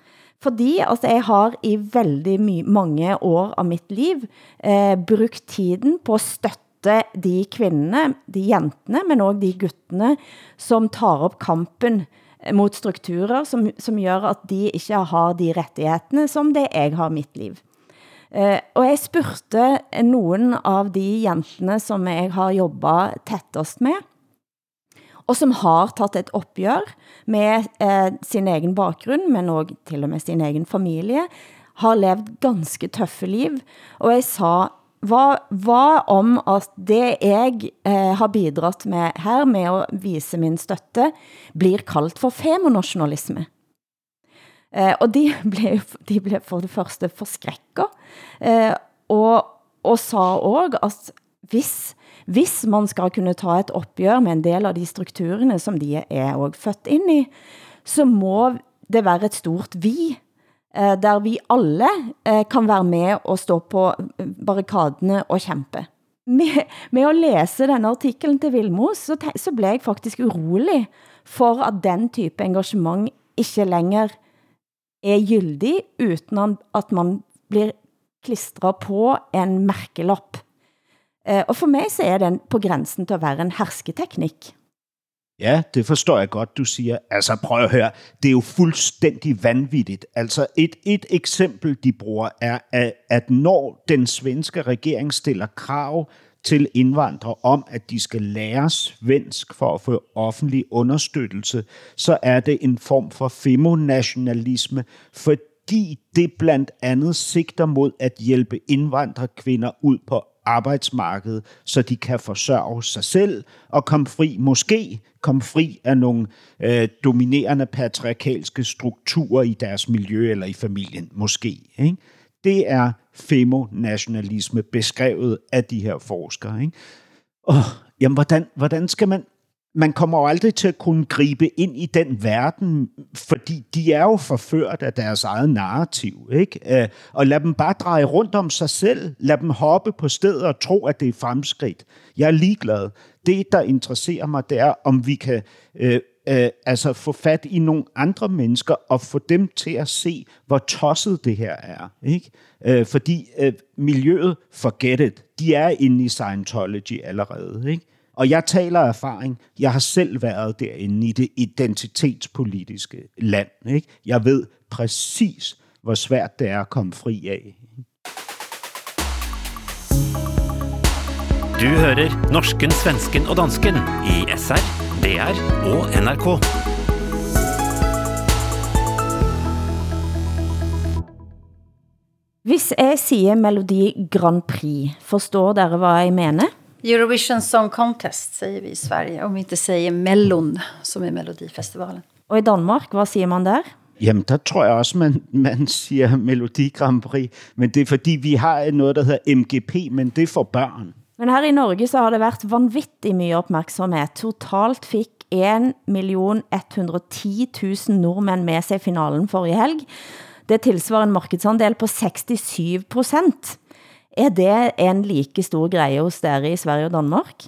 Fordi altså, jeg har i veldig mange år av mitt liv eh, brugt tiden på at støtte støtte de kvinderne, de jentene, men også de guttene, som tar op kampen mot strukturer, som, som gør at de ikke har de rettigheder, som det jeg har i mitt liv. Uh, og jeg spurgte nogen av de jentene, som jeg har jobbet tættest med, og som har taget et opgør med uh, sin egen bakgrund, men også til og med sin egen familie, har levet ganske tøffe liv. Og jeg sa, hvad, hvad om at det jeg eh, har bidraget med her med at vise min støtte, blir kaldt for femonationalisme? Eh, og de blev, de blev for det første forskrækket, eh, og, og sa også, at hvis, hvis man skal kunne ta et opgør med en del av de strukturerne, som de er også født ind i, så må det være et stort vi, eh, der vi alle eh, kan være med og stå på eh, barrikadene og kæmpe. Med, med at læse denne artiklen til Vilmos, så, så blev jeg faktisk urolig for at den type engagement ikke længere er gyldig, uden at man blir klistret på en mærkelapp. Eh, og for mig så er den på grænsen til at være en hersketeknik. Ja, det forstår jeg godt, du siger. Altså prøv at høre, det er jo fuldstændig vanvittigt. Altså et, et eksempel, de bruger, er, at når den svenske regering stiller krav til indvandrere om, at de skal lære svensk for at få offentlig understøttelse, så er det en form for femonationalisme, fordi det blandt andet sigter mod at hjælpe indvandrerkvinder ud på arbejdsmarkedet, så de kan forsørge sig selv og komme fri, måske komme fri af nogle øh, dominerende patriarkalske strukturer i deres miljø eller i familien, måske. Ikke? Det er femonationalisme beskrevet af de her forskere. Ikke? Oh, jamen, hvordan, hvordan skal man man kommer jo aldrig til at kunne gribe ind i den verden, fordi de er jo forført af deres eget narrativ. Ikke? Øh, og lad dem bare dreje rundt om sig selv. Lad dem hoppe på stedet og tro, at det er fremskridt. Jeg er ligeglad. Det, der interesserer mig, det er, om vi kan øh, øh, altså få fat i nogle andre mennesker og få dem til at se, hvor tosset det her er. Ikke? Øh, fordi øh, miljøet, forget it, de er inde i Scientology allerede. Ikke? Og jeg taler af erfaring. Jeg har selv været derinde i det identitetspolitiske land. Ikke? Jeg ved præcis, hvor svært det er at komme fri af. Du hører norsken, svensken og dansken i SR, DR og NRK. Hvis jeg siger Melodi Grand Prix, forstår dere hvad jeg mener? Eurovision Song Contest säger vi i Sverige, om vi inte säger Mellon, som är Melodifestivalen. Og i Danmark, hvad siger man der? Jamen, der tror jeg også, man, man siger Melodi Grand Prix, men det er fordi, vi har noget, der hedder MGP, men det er for børn. Men her i Norge så har det været vanvittig mye opmærksomhed. Totalt fik 1.110.000 nordmænd med sig i finalen for i helg. Det tilsvarer en markedsandel på 67 procent. Er det en like stor greie hos dere i Sverige og Danmark?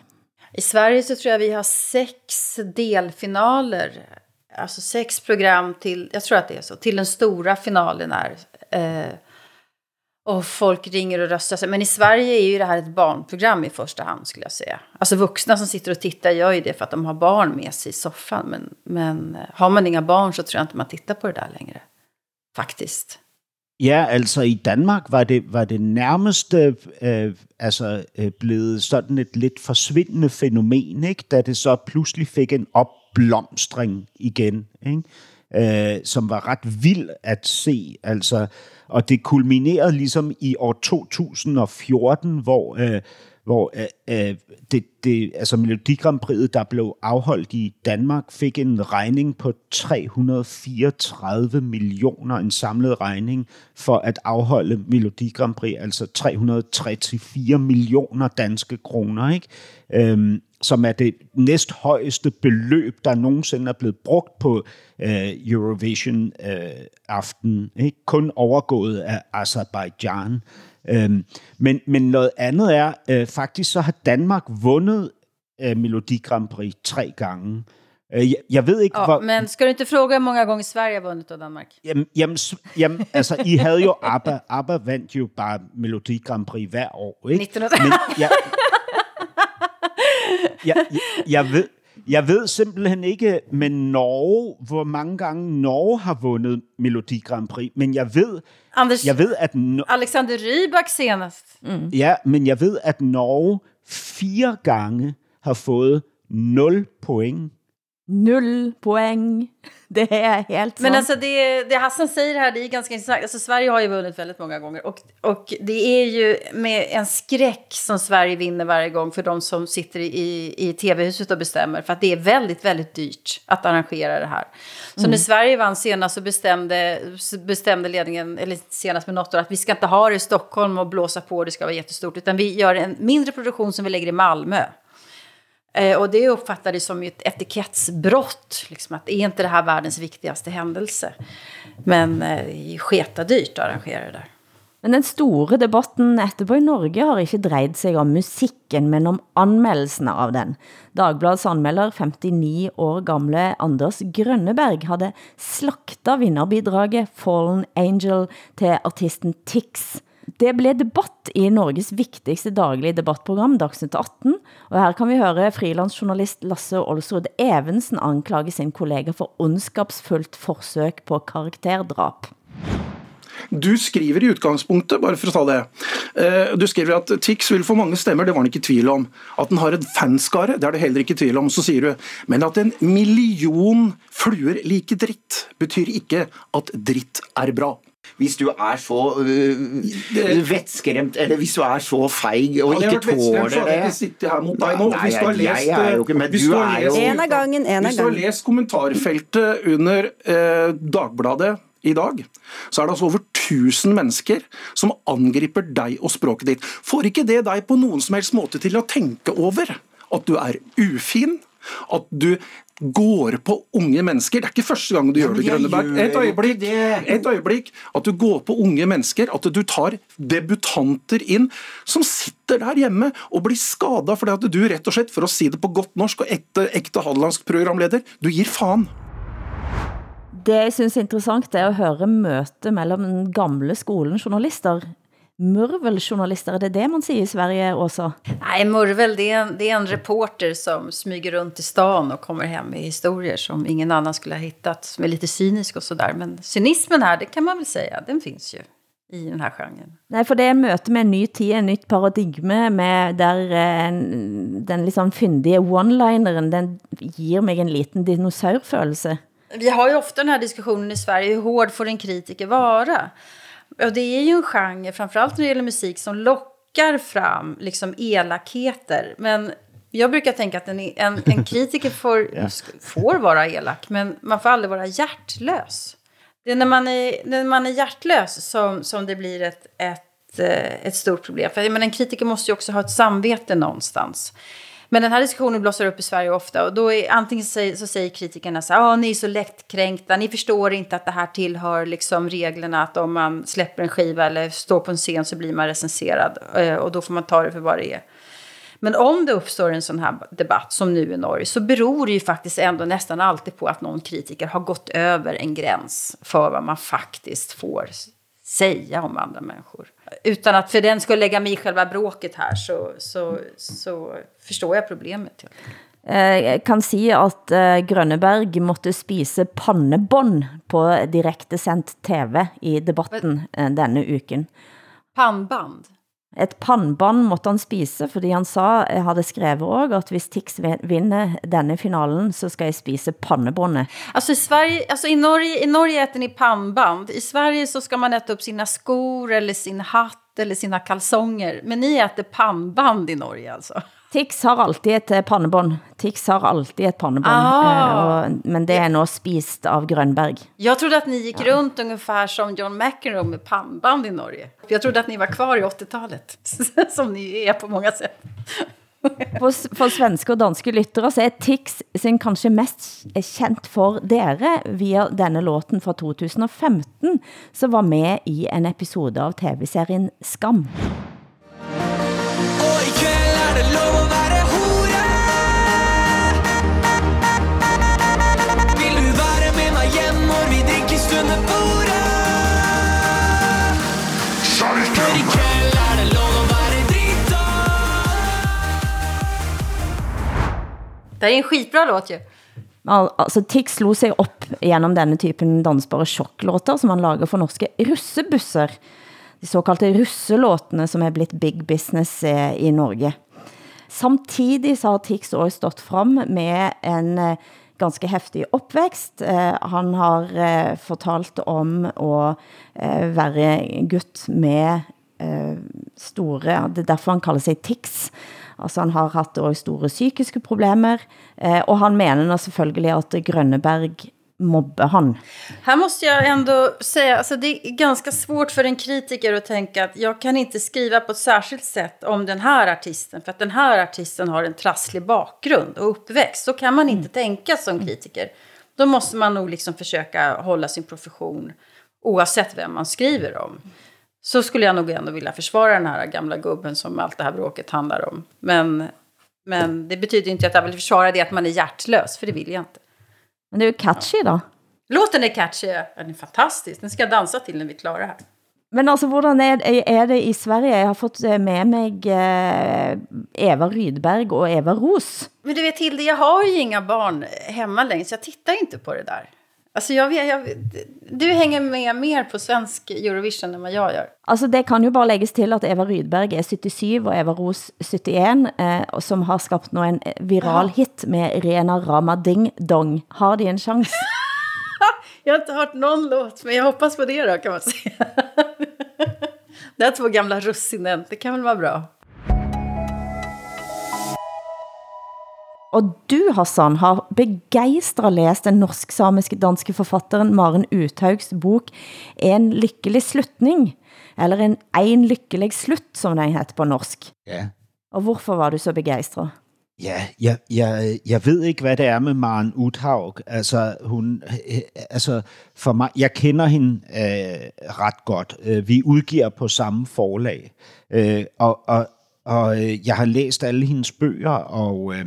I Sverige så tror jag vi har sex delfinaler, alltså sex program till, jag tror att det är så, till den stora finalen är. Eh, och folk ringer och röstar sig. Men i Sverige är ju det här ett barnprogram i första hand skulle jag säga. Alltså vuxna som sitter och tittar gör ju det för att de har barn med sig i soffan. Men, men har man inga barn så tror jag inte man tittar på det där längre. Faktiskt. Ja, altså i Danmark var det, var det nærmeste øh, øh, altså, øh, blevet sådan et lidt forsvindende fænomen, ikke? da det så pludselig fik en opblomstring igen, ikke? Øh, som var ret vild at se. Altså, og det kulminerede ligesom i år 2014, hvor... Øh, hvor øh, øh, det, det, altså Melodi Grand Prix'et, der blev afholdt i Danmark, fik en regning på 334 millioner, en samlet regning for at afholde Melodi Grand Prix, altså 334 millioner danske kroner, ikke? Øhm, som er det næsthøjeste beløb, der nogensinde er blevet brugt på øh, Eurovision-aften, øh, ikke? kun overgået af Azerbaijan. Øhm, men, men noget andet er, øh, faktisk så har Danmark vundet øh, Melodi Grand Prix tre gange. Øh, jeg, jeg ved ikke, ja, hvor... Men skal du inte fråga, hur många gånger Sverige har vundet av Danmark? Jamen, jamen, jamen, altså, I havde jo ABBA. ABBA vandt jo bare Melodi Grand Prix hver år, ikke? 1900. Men jeg, jeg, jeg, jeg, ved, jeg ved simpelthen ikke med Norge, hvor mange gange Norge har vundet Melodi Grand Prix, men jeg ved, Anders, jeg ved at no- Alexander Rybak senast. Mm. ja, men jeg ved at Norge fire gange har fået 0 point. Nul poäng. Det är helt Men sant. alltså det, det Hassan säger här, det är ganska intressant. Alltså Sverige har ju vunnit väldigt många gånger. Och, och det är ju med en skräck som Sverige vinner varje gång för de som sitter i, i tv-huset och bestämmer. För att det är väldigt, väldigt dyrt att arrangera det här. Så Mm. när Sverige vann senast så bestämde, bestämde ledningen, eller senast med något år, att vi ska inte ha det i Stockholm och blåsa på det ska vara jättestort. Utan vi gör en mindre produktion som vi lägger i Malmö. Eh, och det uppfattades som ett etikettsbrott. Liksom, att är inte det här världens viktigaste händelse? Men eh, det är sketadyrt att arrangera det där. Men den store debatten etterpå i Norge har ikke drejet sig om musikken, men om anmeldelsen av den. Dagbladets anmelder, 59 år gamle Anders Grønneberg, havde slakta vinderbidraget Fallen Angel til artisten Tix. Det blev debatt i Norges vigtigste daglige debattprogram, Dagsnytt 18, og her kan vi høre frilansjournalist Lasse Olsrud Evensen anklage sin kollega for ondskapsfuldt forsøg på karakterdrab. Du skriver i utgangspunktet, bare for å ta det, eh, du skriver at Tix vil få mange stemmer, det var han ikke i tvil om. At den har en fanskare, det er det heller ikke i tvil om. Så sier du, men at en million fluer liker dritt, betyr ikke at dritt er bra. Hvis du er så øh, vettskremt, eller hvis du er så feig og ikke tåler det. Jeg sittet her mot deg nå. Nei, Hvis du har lest, jeg er jo ikke, men hvis du er jo- En av gangen, en av Hvis du har gangen. lest kommentarfeltet under eh, Dagbladet i dag, så er det altså over 1000 mennesker som angriper deg og språket ditt. Får ikke det deg på noen som helst måte til å tenke over at du er ufin? At du går på unge mennesker. Det er ikke første gang du Ja, gjør det, Grønneberg. gjør Et øyeblikk. Et øyeblikk. At du går på unge mennesker. At du tar debutanter inn som sitter der hjemme og blir skada fordi at du rett og slett, for å si det på godt norsk og ekte, ekte hadelandsk programleder, du gir faen. Det jeg synes er interessant, det er at høre møte mellem den gamle skolen journalister. Murveljournalister, er det det man siger i Sverige også? Nej, Murvel, det är, en, det är en reporter som smyger runt i stan och kommer hem med historier som ingen annan skulle ha hittat, som är lite cynisk och sådär. Men cynismen här, det kan man väl säga, den finns ju i den här genren. Nej, for det er møte med en ny tid, en nytt paradigme, med der eh, en, den liksom fyndige one-lineren, den giver mig en liten dinosaurfølelse. Vi har ju ofta den här diskussionen i Sverige, hur hård får en kritiker vara? Och det är ju en genre, framförallt när det gäller musik, som lockar fram liksom elakheter. Men jag brukar tänka att en, en, en kritiker får, får vara elak, men man får aldrig vara hjärtlös. Det är när man är, när man är hjärtlös som, som det blir ett, ett, eh, ett stort problem. För menar, en kritiker måste ju också ha ett samvete någonstans. Men den här diskussionen blossar upp i Sverige ofta och då är antingen så, så säger kritikerna så här, ah, ni är så lättkränkta, ni förstår inte att det här tillhör liksom reglerna att om man släpper en skiva eller står på en scen så blir man recenserad eh, och då får man ta det för vad det är. Men om det uppstår en sån här debatt som nu i Norge så beror det ju faktiskt ändå nästan alltid på att någon kritiker har gått över en gräns för vad man faktiskt får säga om andra människor. Utan att för den skulle lägga mig i själva bråket här så, så, så förstår jag problemet. Eh, Jeg kan si at eh, Grønneberg måtte spise pannebånd på direkte sendt TV i debatten eh, denne uken. Pannband? Et pannbånd måtte han spise, fordi han sa, jeg hadde skrevet også, at hvis Tix vinner denne finalen, så skal jeg spise pannebåndet. Alltså i, Sverige, alltså i, Norge, i Norge äter ni pannband. I Sverige så ska man äta upp sina skor eller sin hatt eller sina kalsonger. Men ni äter pannband i Norge alltså? Tix har alltid et eh, pannebånd. Tix har alltid et pannebånd, Ah. eh, men det er nå spist av Grønberg. Jag trodde att ni gick runt ungefär som John McEnroe med pannband i Norge. Jag trodde att ni var kvar i 80-talet, som ni är på många sätt. For, for svenske og danske lyttere så er Tix sin kanskje mest kjent for dere via denne låten fra 2015, som var med i en episode av tv-serien Skam. Det är en skitbra låt ju. Altså, Tix slog sig upp genom denne typen dansbare sjokklåter, som han lager for norske russebusser. De såkalte russelåtene, som er blitt big business eh, i Norge. Samtidig så har Tix også stått frem med en ganska ganske heftig opvækst. Eh, han har fortalt om att vara være gutt med eh, store, det er derfor han kalder sig Tix. Altså han har haft også store psykiske problemer, eh, og han mener nå selvfølgelig at Grønneberg mobber han. Här måste jag ändå säga, alltså det är ganska svårt för en kritiker att tänka att jag kan inte skriva på ett särskilt sätt om den här artisten, för att den här artisten har en trasslig bakgrund och uppväxt. Så kan man inte tänka som kritiker. Då måste man nog liksom försöka hålla sin profession oavsett vem man skriver om. Så skulle jag nog ändå vilja försvara den här gamla gubben som allt det här bråket handlar om. Men, men det betyder inte att jag vill försvara det att man är hjärtlös, för det vill jag inte. Men det är ju catchy då. Låten är catchy, den är fantastisk. Den ska jag dansa till när vi är klara här. Men altså, hvordan er, er det i Sverige? Jeg har fått eh, med mig eh, Eva Rydberg og Eva Ros. Men du vet Hilde, jag har ju inga barn hemma längre så jag tittar inte på det där. Alltså jag vet, jag, du hänger med mer på svensk Eurovision än vad jag gör. Altså, det kan jo bare lægges til, at Eva Rydberg er 77, og Eva Ros 71, eh, som har skabt nå en viral hit med Rena Rama Ding Dong. Har de en chans? Jag har inte hört någon låt, men jag hoppas på det då kan man säga. Det här två gamla russinen, det kan väl vara bra. Og du, Hassan, har begejstret læst den norsk-samiske danske forfatteren Maren Uthaugs bok En lykkelig slutning, eller En en lykkelig slut, som den heter på norsk. Ja. Og hvorfor var du så begejstret? Ja, jeg, jeg, jeg ved ikke, hvad det er med Maren Uthaug. Altså, hun, altså for mig, jeg kender hende øh, ret godt. Øh, Vi udgiver på samme forlag. Øh, og, og, og øh, jeg har læst alle hendes bøger, og, øh,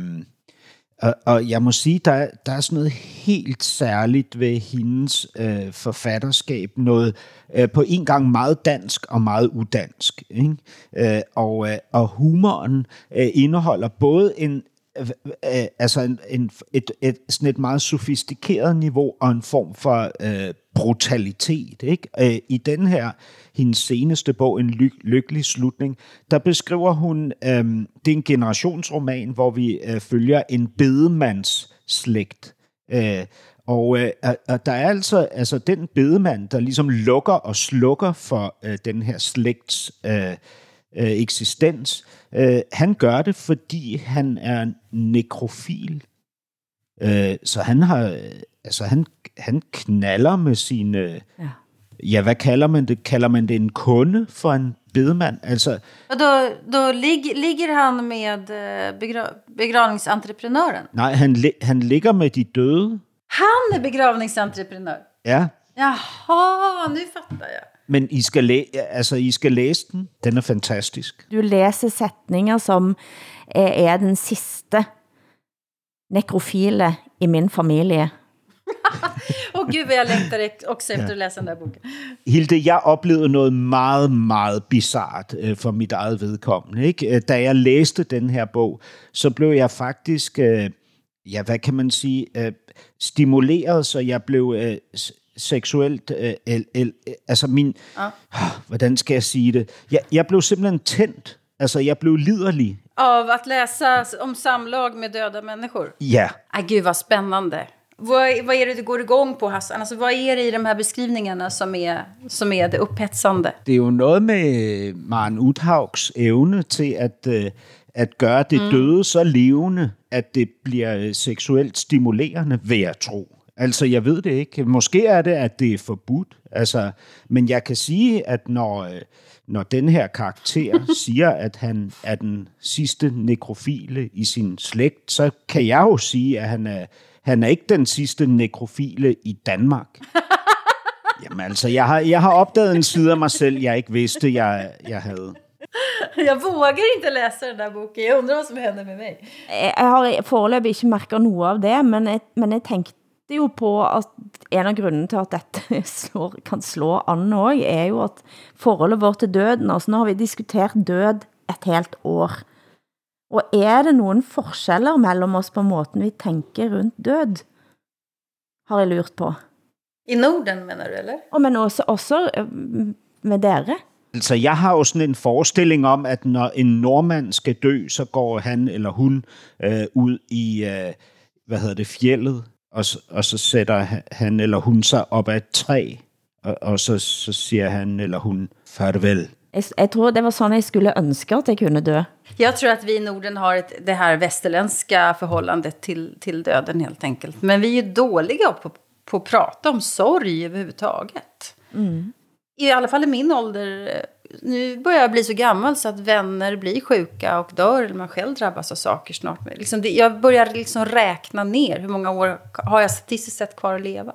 og, og jeg må sige, der, er- der er sådan noget helt særligt ved hendes øh, forfatterskab. Noget øh, på en gang meget dansk og meget udansk. Ikke? Øh, og, øh, og humoren øh, indeholder både en Øh, øh, altså en, en, et, et, sådan et meget sofistikeret niveau og en form for øh, brutalitet. Ikke? Øh, I den her, hendes seneste bog, En ly- lykkelig slutning, der beskriver hun, øh, det er en generationsroman, hvor vi øh, følger en bedemands slægt. Øh, og, øh, og- og der er altså, altså den bedemand, der ligesom lukker og slukker for øh, den her slægts øh, øh, eksistens. Øh, han gør det, fordi han er nekrofil. Øh, så han har, øh, altså han, han knaller med sine, Ja. ja, hvad kalder man det? Kalder man det en kunde for en bedemand? Altså, Och då, då lig, ligger han med eh, begra, begravningsentreprenören. nej, han, han ligger med de døde. Han är begravningsentreprenör. Ja, Jaha, nu fattar jag. Men I skal, læ- altså, I skal læse den. Den er fantastisk. Du læser sætninger som er, er den sidste nekrofile i min familie. Åh gud vad jag längtar ex- också efter Ja. att läsa den där boken. Hilde, jeg oplevede noget meget, meget bizart øh, for mit eget vedkommende. Ikke? Øh, Da jeg læste den her bog, så blev jeg faktisk, øh, ja, hvad kan man sige, øh, stimuleret, så jeg blev øh, seksuelt, øh, el, el, altså min, Ja. hvordan skal jeg sige det? Jeg, jeg blev simpelthen tændt. Altså, jeg blev liderlig. Av att läsa om samlag med döda människor. Ja, Ay, gud vad spännande. Vad, vad är det du går igång på Hassan? Alltså, vad är det i de här beskrivningarna som är, som är det upphetsande? det er jo noget med Maren Uthaugs evne til at, øh, at gøre det mm. døde så levende, at det bliver seksuelt stimulerende, vil jeg tro. Altså, jeg ved det ikke. Måske er det, at det er forbudt. Altså, men jeg kan sige, at når, øh, når den her karakter siger, at han er den sidste nekrofile i sin slægt, så kan jeg jo sige, at han er, han er ikke den sidste nekrofile i Danmark. Jamen altså, jeg har, jeg har opdaget en side af mig selv, jeg ikke vidste, jeg, jeg havde. Jag vågar inte läsa den där boken. Jag undrar vad som händer med mig. Jeg jeg har foreløbig ikke mærket noget av det, men jeg, men jeg tænkte jo på at en av grunden til at dette slår, kan slå an også, er jo at forholdet vårt til døden, altså nu har vi diskuteret død et helt år. Og er det nogen forskjeller mellem os på måten vi tænker rundt død? Har jeg lurt på. I Norden menar du eller? Og men også, også øh, med dere. Altså, jeg har jo sådan en forestilling om, at når en nordmand skal dø, så går han eller hun øh, ud i, øh, hvad hedder det, fjellet, og, og så sætter ha- han eller hun sig op ad et træ, og, og så, så siger han eller hun farvel. Jeg, jeg tror det var sådan, jeg skulle ønske at jeg kunne dø. Jag tror att vi i Norden har ett, det här västerländska förhållandet till, till döden helt enkelt. Men vi är ju dåliga på, på att prata om sorg överhuvudtaget. Mm. I alla fall i min ålder. eh, Nu börjar jag bli så gammal så att vänner blir sjuka och dör. Eller man själv drabbas av saker snart. Liksom det, jag börjar liksom räkna ner. Hur många år har jag statistiskt sett kvar att leva?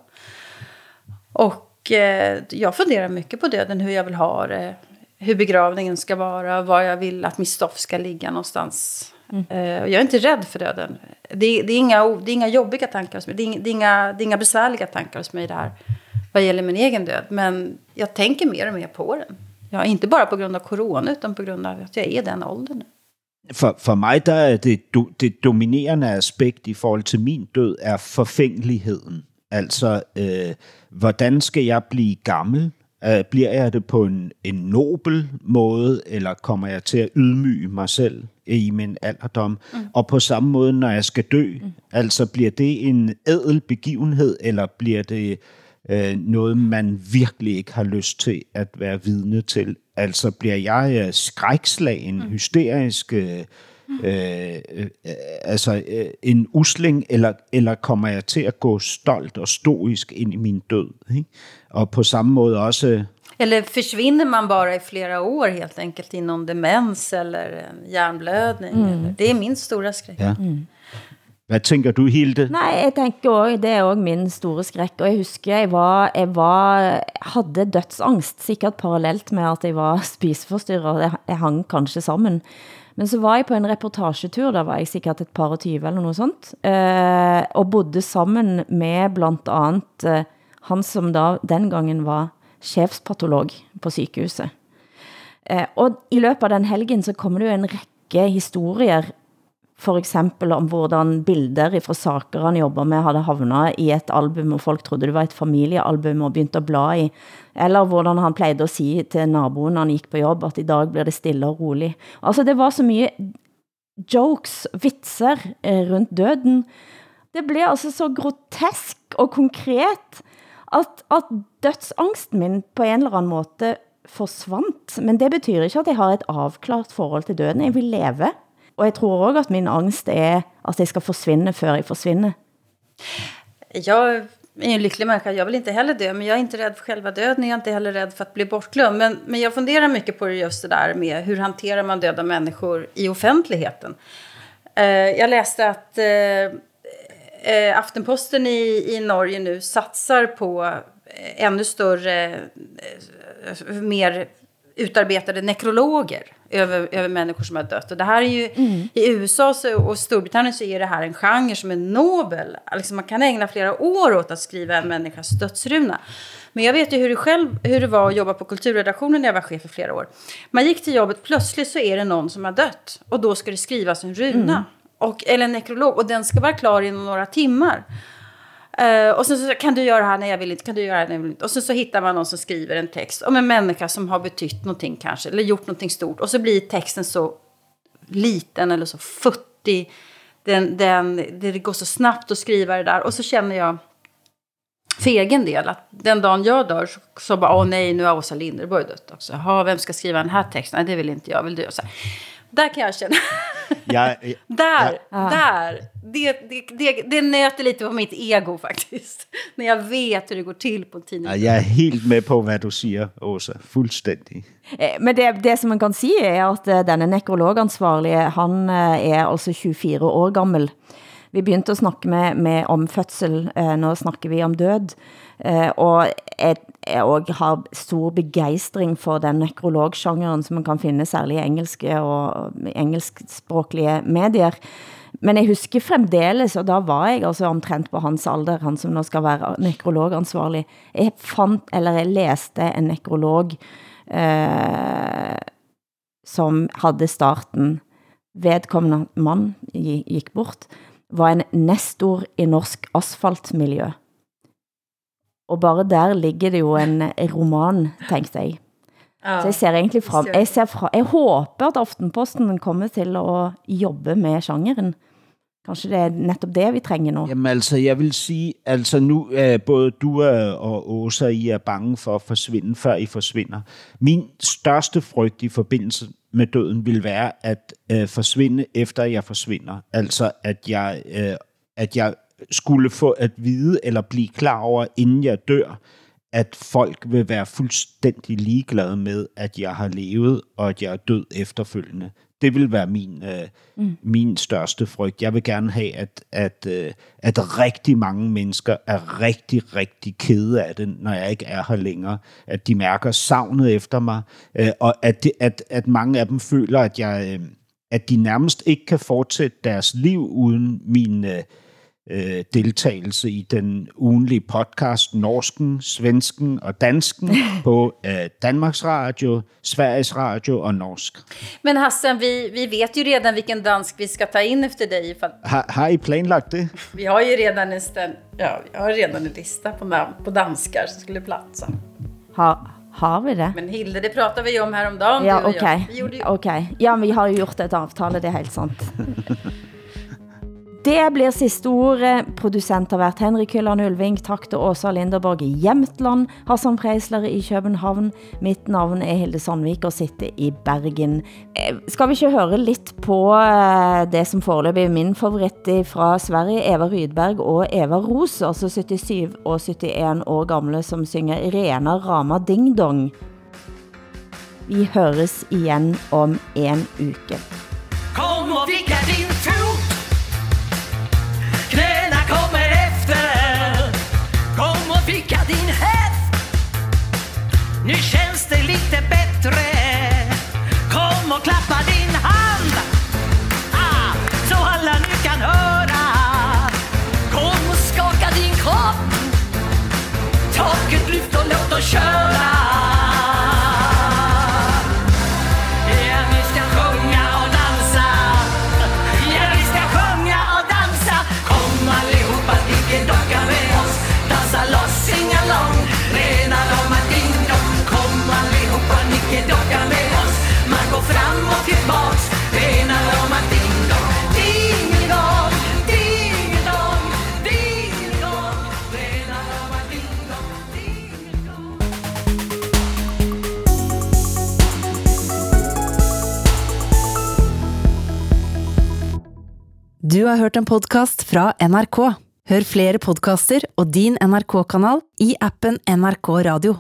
Och eh, jag funderar mycket på döden. Hur jag vill ha det. Hur begravningen ska vara. Var jag vill att mitt stoff ska ligga någonstans. Eh, och jag är inte rädd för döden. Det, det, är inga, det är inga jobbiga tankar hos mig. Det är, det, är inga, det är inga besvärliga tankar hos mig det här. Vad gäller min egen död. Men jag tänker mer och mer på den. Ja, inte bara på grund av corona utan på grund av att jag är i den åldern nu. For, for mig der er det, do, det dominerende aspekt i forhold til min død, er forfængeligheden. Altså, øh, hvordan skal jeg blive gammel? Øh, bliver jeg det på en, en nobel måde, eller kommer jeg til at ydmyge mig selv i min alderdom? Mm. Og på samme måde, når jeg skal dø, mm. altså bliver det en ædel begivenhed, eller bliver det øh, noget, man virkelig ikke har lyst til at være vidne til. Altså bliver jeg øh, skrækslagen, mm. hysterisk, øh, øh, øh, altså øh, en usling, eller, eller kommer jeg til at gå stolt og stoisk ind i min død? Ikke? Og på samme måde også... Eller försvinner man bara i flera år helt enkelt i någon demens eller en hjärnblödning? Mm. Eller? Det är min stora skräck. Ja. Hvad tænker du, Hilde? Nej, jeg tænker også, det er også min store skræk, og jeg husker, jeg var, jeg var, havde dødsangst, sikkert parallelt med at jeg var spiseforstyrret, jeg, jeg hang kanskje sammen. Men så var jeg på en reportagetur, der var jeg sikkert et par og tyve eller noget sånt, eh, og bodde sammen med blandt andet eh, han som da den gangen var chefspatolog på sykehuset. Eh, og i løbet av den helgen så kommer det jo en række historier for eksempel om hvordan bilder fra saker han jobber med havde havnet i et album, og folk trodde det var et familiealbum og begyndte at bla i. Eller hvordan han plejede at sige til naboen, når han gik på jobb, at i dag bliver det stille og roligt. Altså det var så mye jokes, vitser eh, rundt døden. Det blev altså så grotesk og konkret, at, at dødsangsten min på en eller anden måde forsvandt. Men det betyder ikke, at jeg har et afklart forhold til døden. Jeg vil leve. Og jeg tror også, at min angst er, at jeg skal forsvinde før jeg forsvinder. Jag är en lycklig människa. Jag vill inte heller dö, men jag är inte rädd för själva döden. Jag är inte heller rädd för att bli bortglömd. Men, men jag funderar mycket på just det där med hur hanterar man döda människor i offentligheten. Eh, jag läste att eh, eh, Aftenposten i, i Norge nu satsar på ännu större, eh, eh mer utarbetade nekrologer över, över människor som har dött. Och det här är ju, Mm. i USA så, och Storbritannien så är det här en genre som är nobel. Liksom man kan ägna flera år åt att skriva en människas dödsruna. Men jag vet ju hur det, själv, hur det var att jobba på kulturredaktionen när jag var chef i flera år. Man gick till jobbet, plötsligt så är det någon som har dött. Och då ska det skrivas en runa. Mm. Och, eller en nekrolog. Och den ska vara klar inom några timmar. Eh, och sen så kan du göra det här, nej jag vill inte, kan du göra det här, nej jag vill inte. Och sen så hittar man någon som skriver en text om en människa som har betytt någonting kanske, eller gjort någonting stort. Och så blir texten så liten eller så futtig. Den, den, det går så snabbt att skriva det där. Och så känner jag för egen del att den dagen jag dör så, så bara, åh nej, nu har Åsa Linderborg dött också. Jaha, vem ska skriva den här texten? Nej, det vill inte jag, vill du? Så här. Där kan jag känna, Jeg, där, Ja. där. Det, det, det, det nöter lite på mitt ego faktiskt. När jag vet hur det går till på en tidning. Ja, jeg er helt med på, hvad du siger, Åsa. Fuldstændig. Eh, Men det, det som man kan sige er, at eh, denne nekrologansvarlige, han eh, er altså 24 år gammel. Vi begyndte at snakke med, med om fødsel, eh, nå snakker vi om død, eh, og jeg, jeg også har stor begejstring for den nekrologgenren, som man kan finde særlig i engelske og engelskspråklige medier. Men jeg husker fremdeles, og da var jeg altså omtrent på hans alder, han som nu skal være nekrologansvarlig. Jeg fandt, eller jeg læste en nekrolog, eh, som havde starten. Vedkommende mand gik bort, var en nestor i norsk asfaltmiljø. Og bare der ligger det jo en roman, tænkte jeg. Ja, Så jeg ser egentlig frem, jeg, ser fra, jeg håber at Aftenposten kommer til at jobbe med genren. Kanskje det er netop det, vi trænger nu. Jamen altså, jeg vil sige, altså nu er både du øh, og Åsa, I er bange for at forsvinde, før I forsvinder. Min største frygt i forbindelse med døden vil være at øh, forsvinde, efter jeg forsvinder. Altså, at jeg, øh, at jeg skulle få at vide eller blive klar over, inden jeg dør, at folk vil være fuldstændig ligeglade med, at jeg har levet, og at jeg er død efterfølgende. Det vil være min, øh, Mm. min største frygt. Jeg vil gerne have, at, at, øh, at rigtig mange mennesker er rigtig, rigtig kede af det, når jeg ikke er her længere. At de mærker savnet efter mig, øh, og at, det, at, at mange af dem føler, at, jeg, øh, at de nærmest ikke kan fortsætte deres liv uden min øh, øh, deltagelse i den ugenlige podcast Norsken, Svensken og Dansken på øh, Danmarks Radio, Sveriges Radio og Norsk. Men Hassan, vi, vi vet ju redan vilken dansk vi ska ta in efter dig. Ifall, Har, har I planlagt det? vi har ju redan en, ställ, ja, vi har redan en lista på, namn, på danskar som skulle platsa. Har, har vi det? Men Hilde, det pratade vi om häromdagen. Ja, du och jag. okej. Vi gjorde ju Okay. Ja, men vi har jo gjort et avtale, det er helt sant. Det blir sidste ord. Producent har været Henrik Hylland Ulving. Tak til Åsa Linderborg i Jämtland. Hassan Preisler i København. Mit navn er Hilde Sandvik og sitter i Bergen. Eh, skal vi ikke høre lidt på eh, det som foreløbig er min favorit fra Sverige, Eva Rydberg og Eva Ros, altså 77 og 71 år gamle, som synger Rena Rama Ding Dong. Vi høres igen om en uke. Kom och vicka din Nu känns det lite bättre. Kom och klappa din hand. Ah, Så alla nu kan höra. Kom och skaka din kropp. Taket lyft och låt oss köra. Du har hørt en podcast fra NRK. Hør flere podcaster og din NRK-kanal i appen NRK Radio.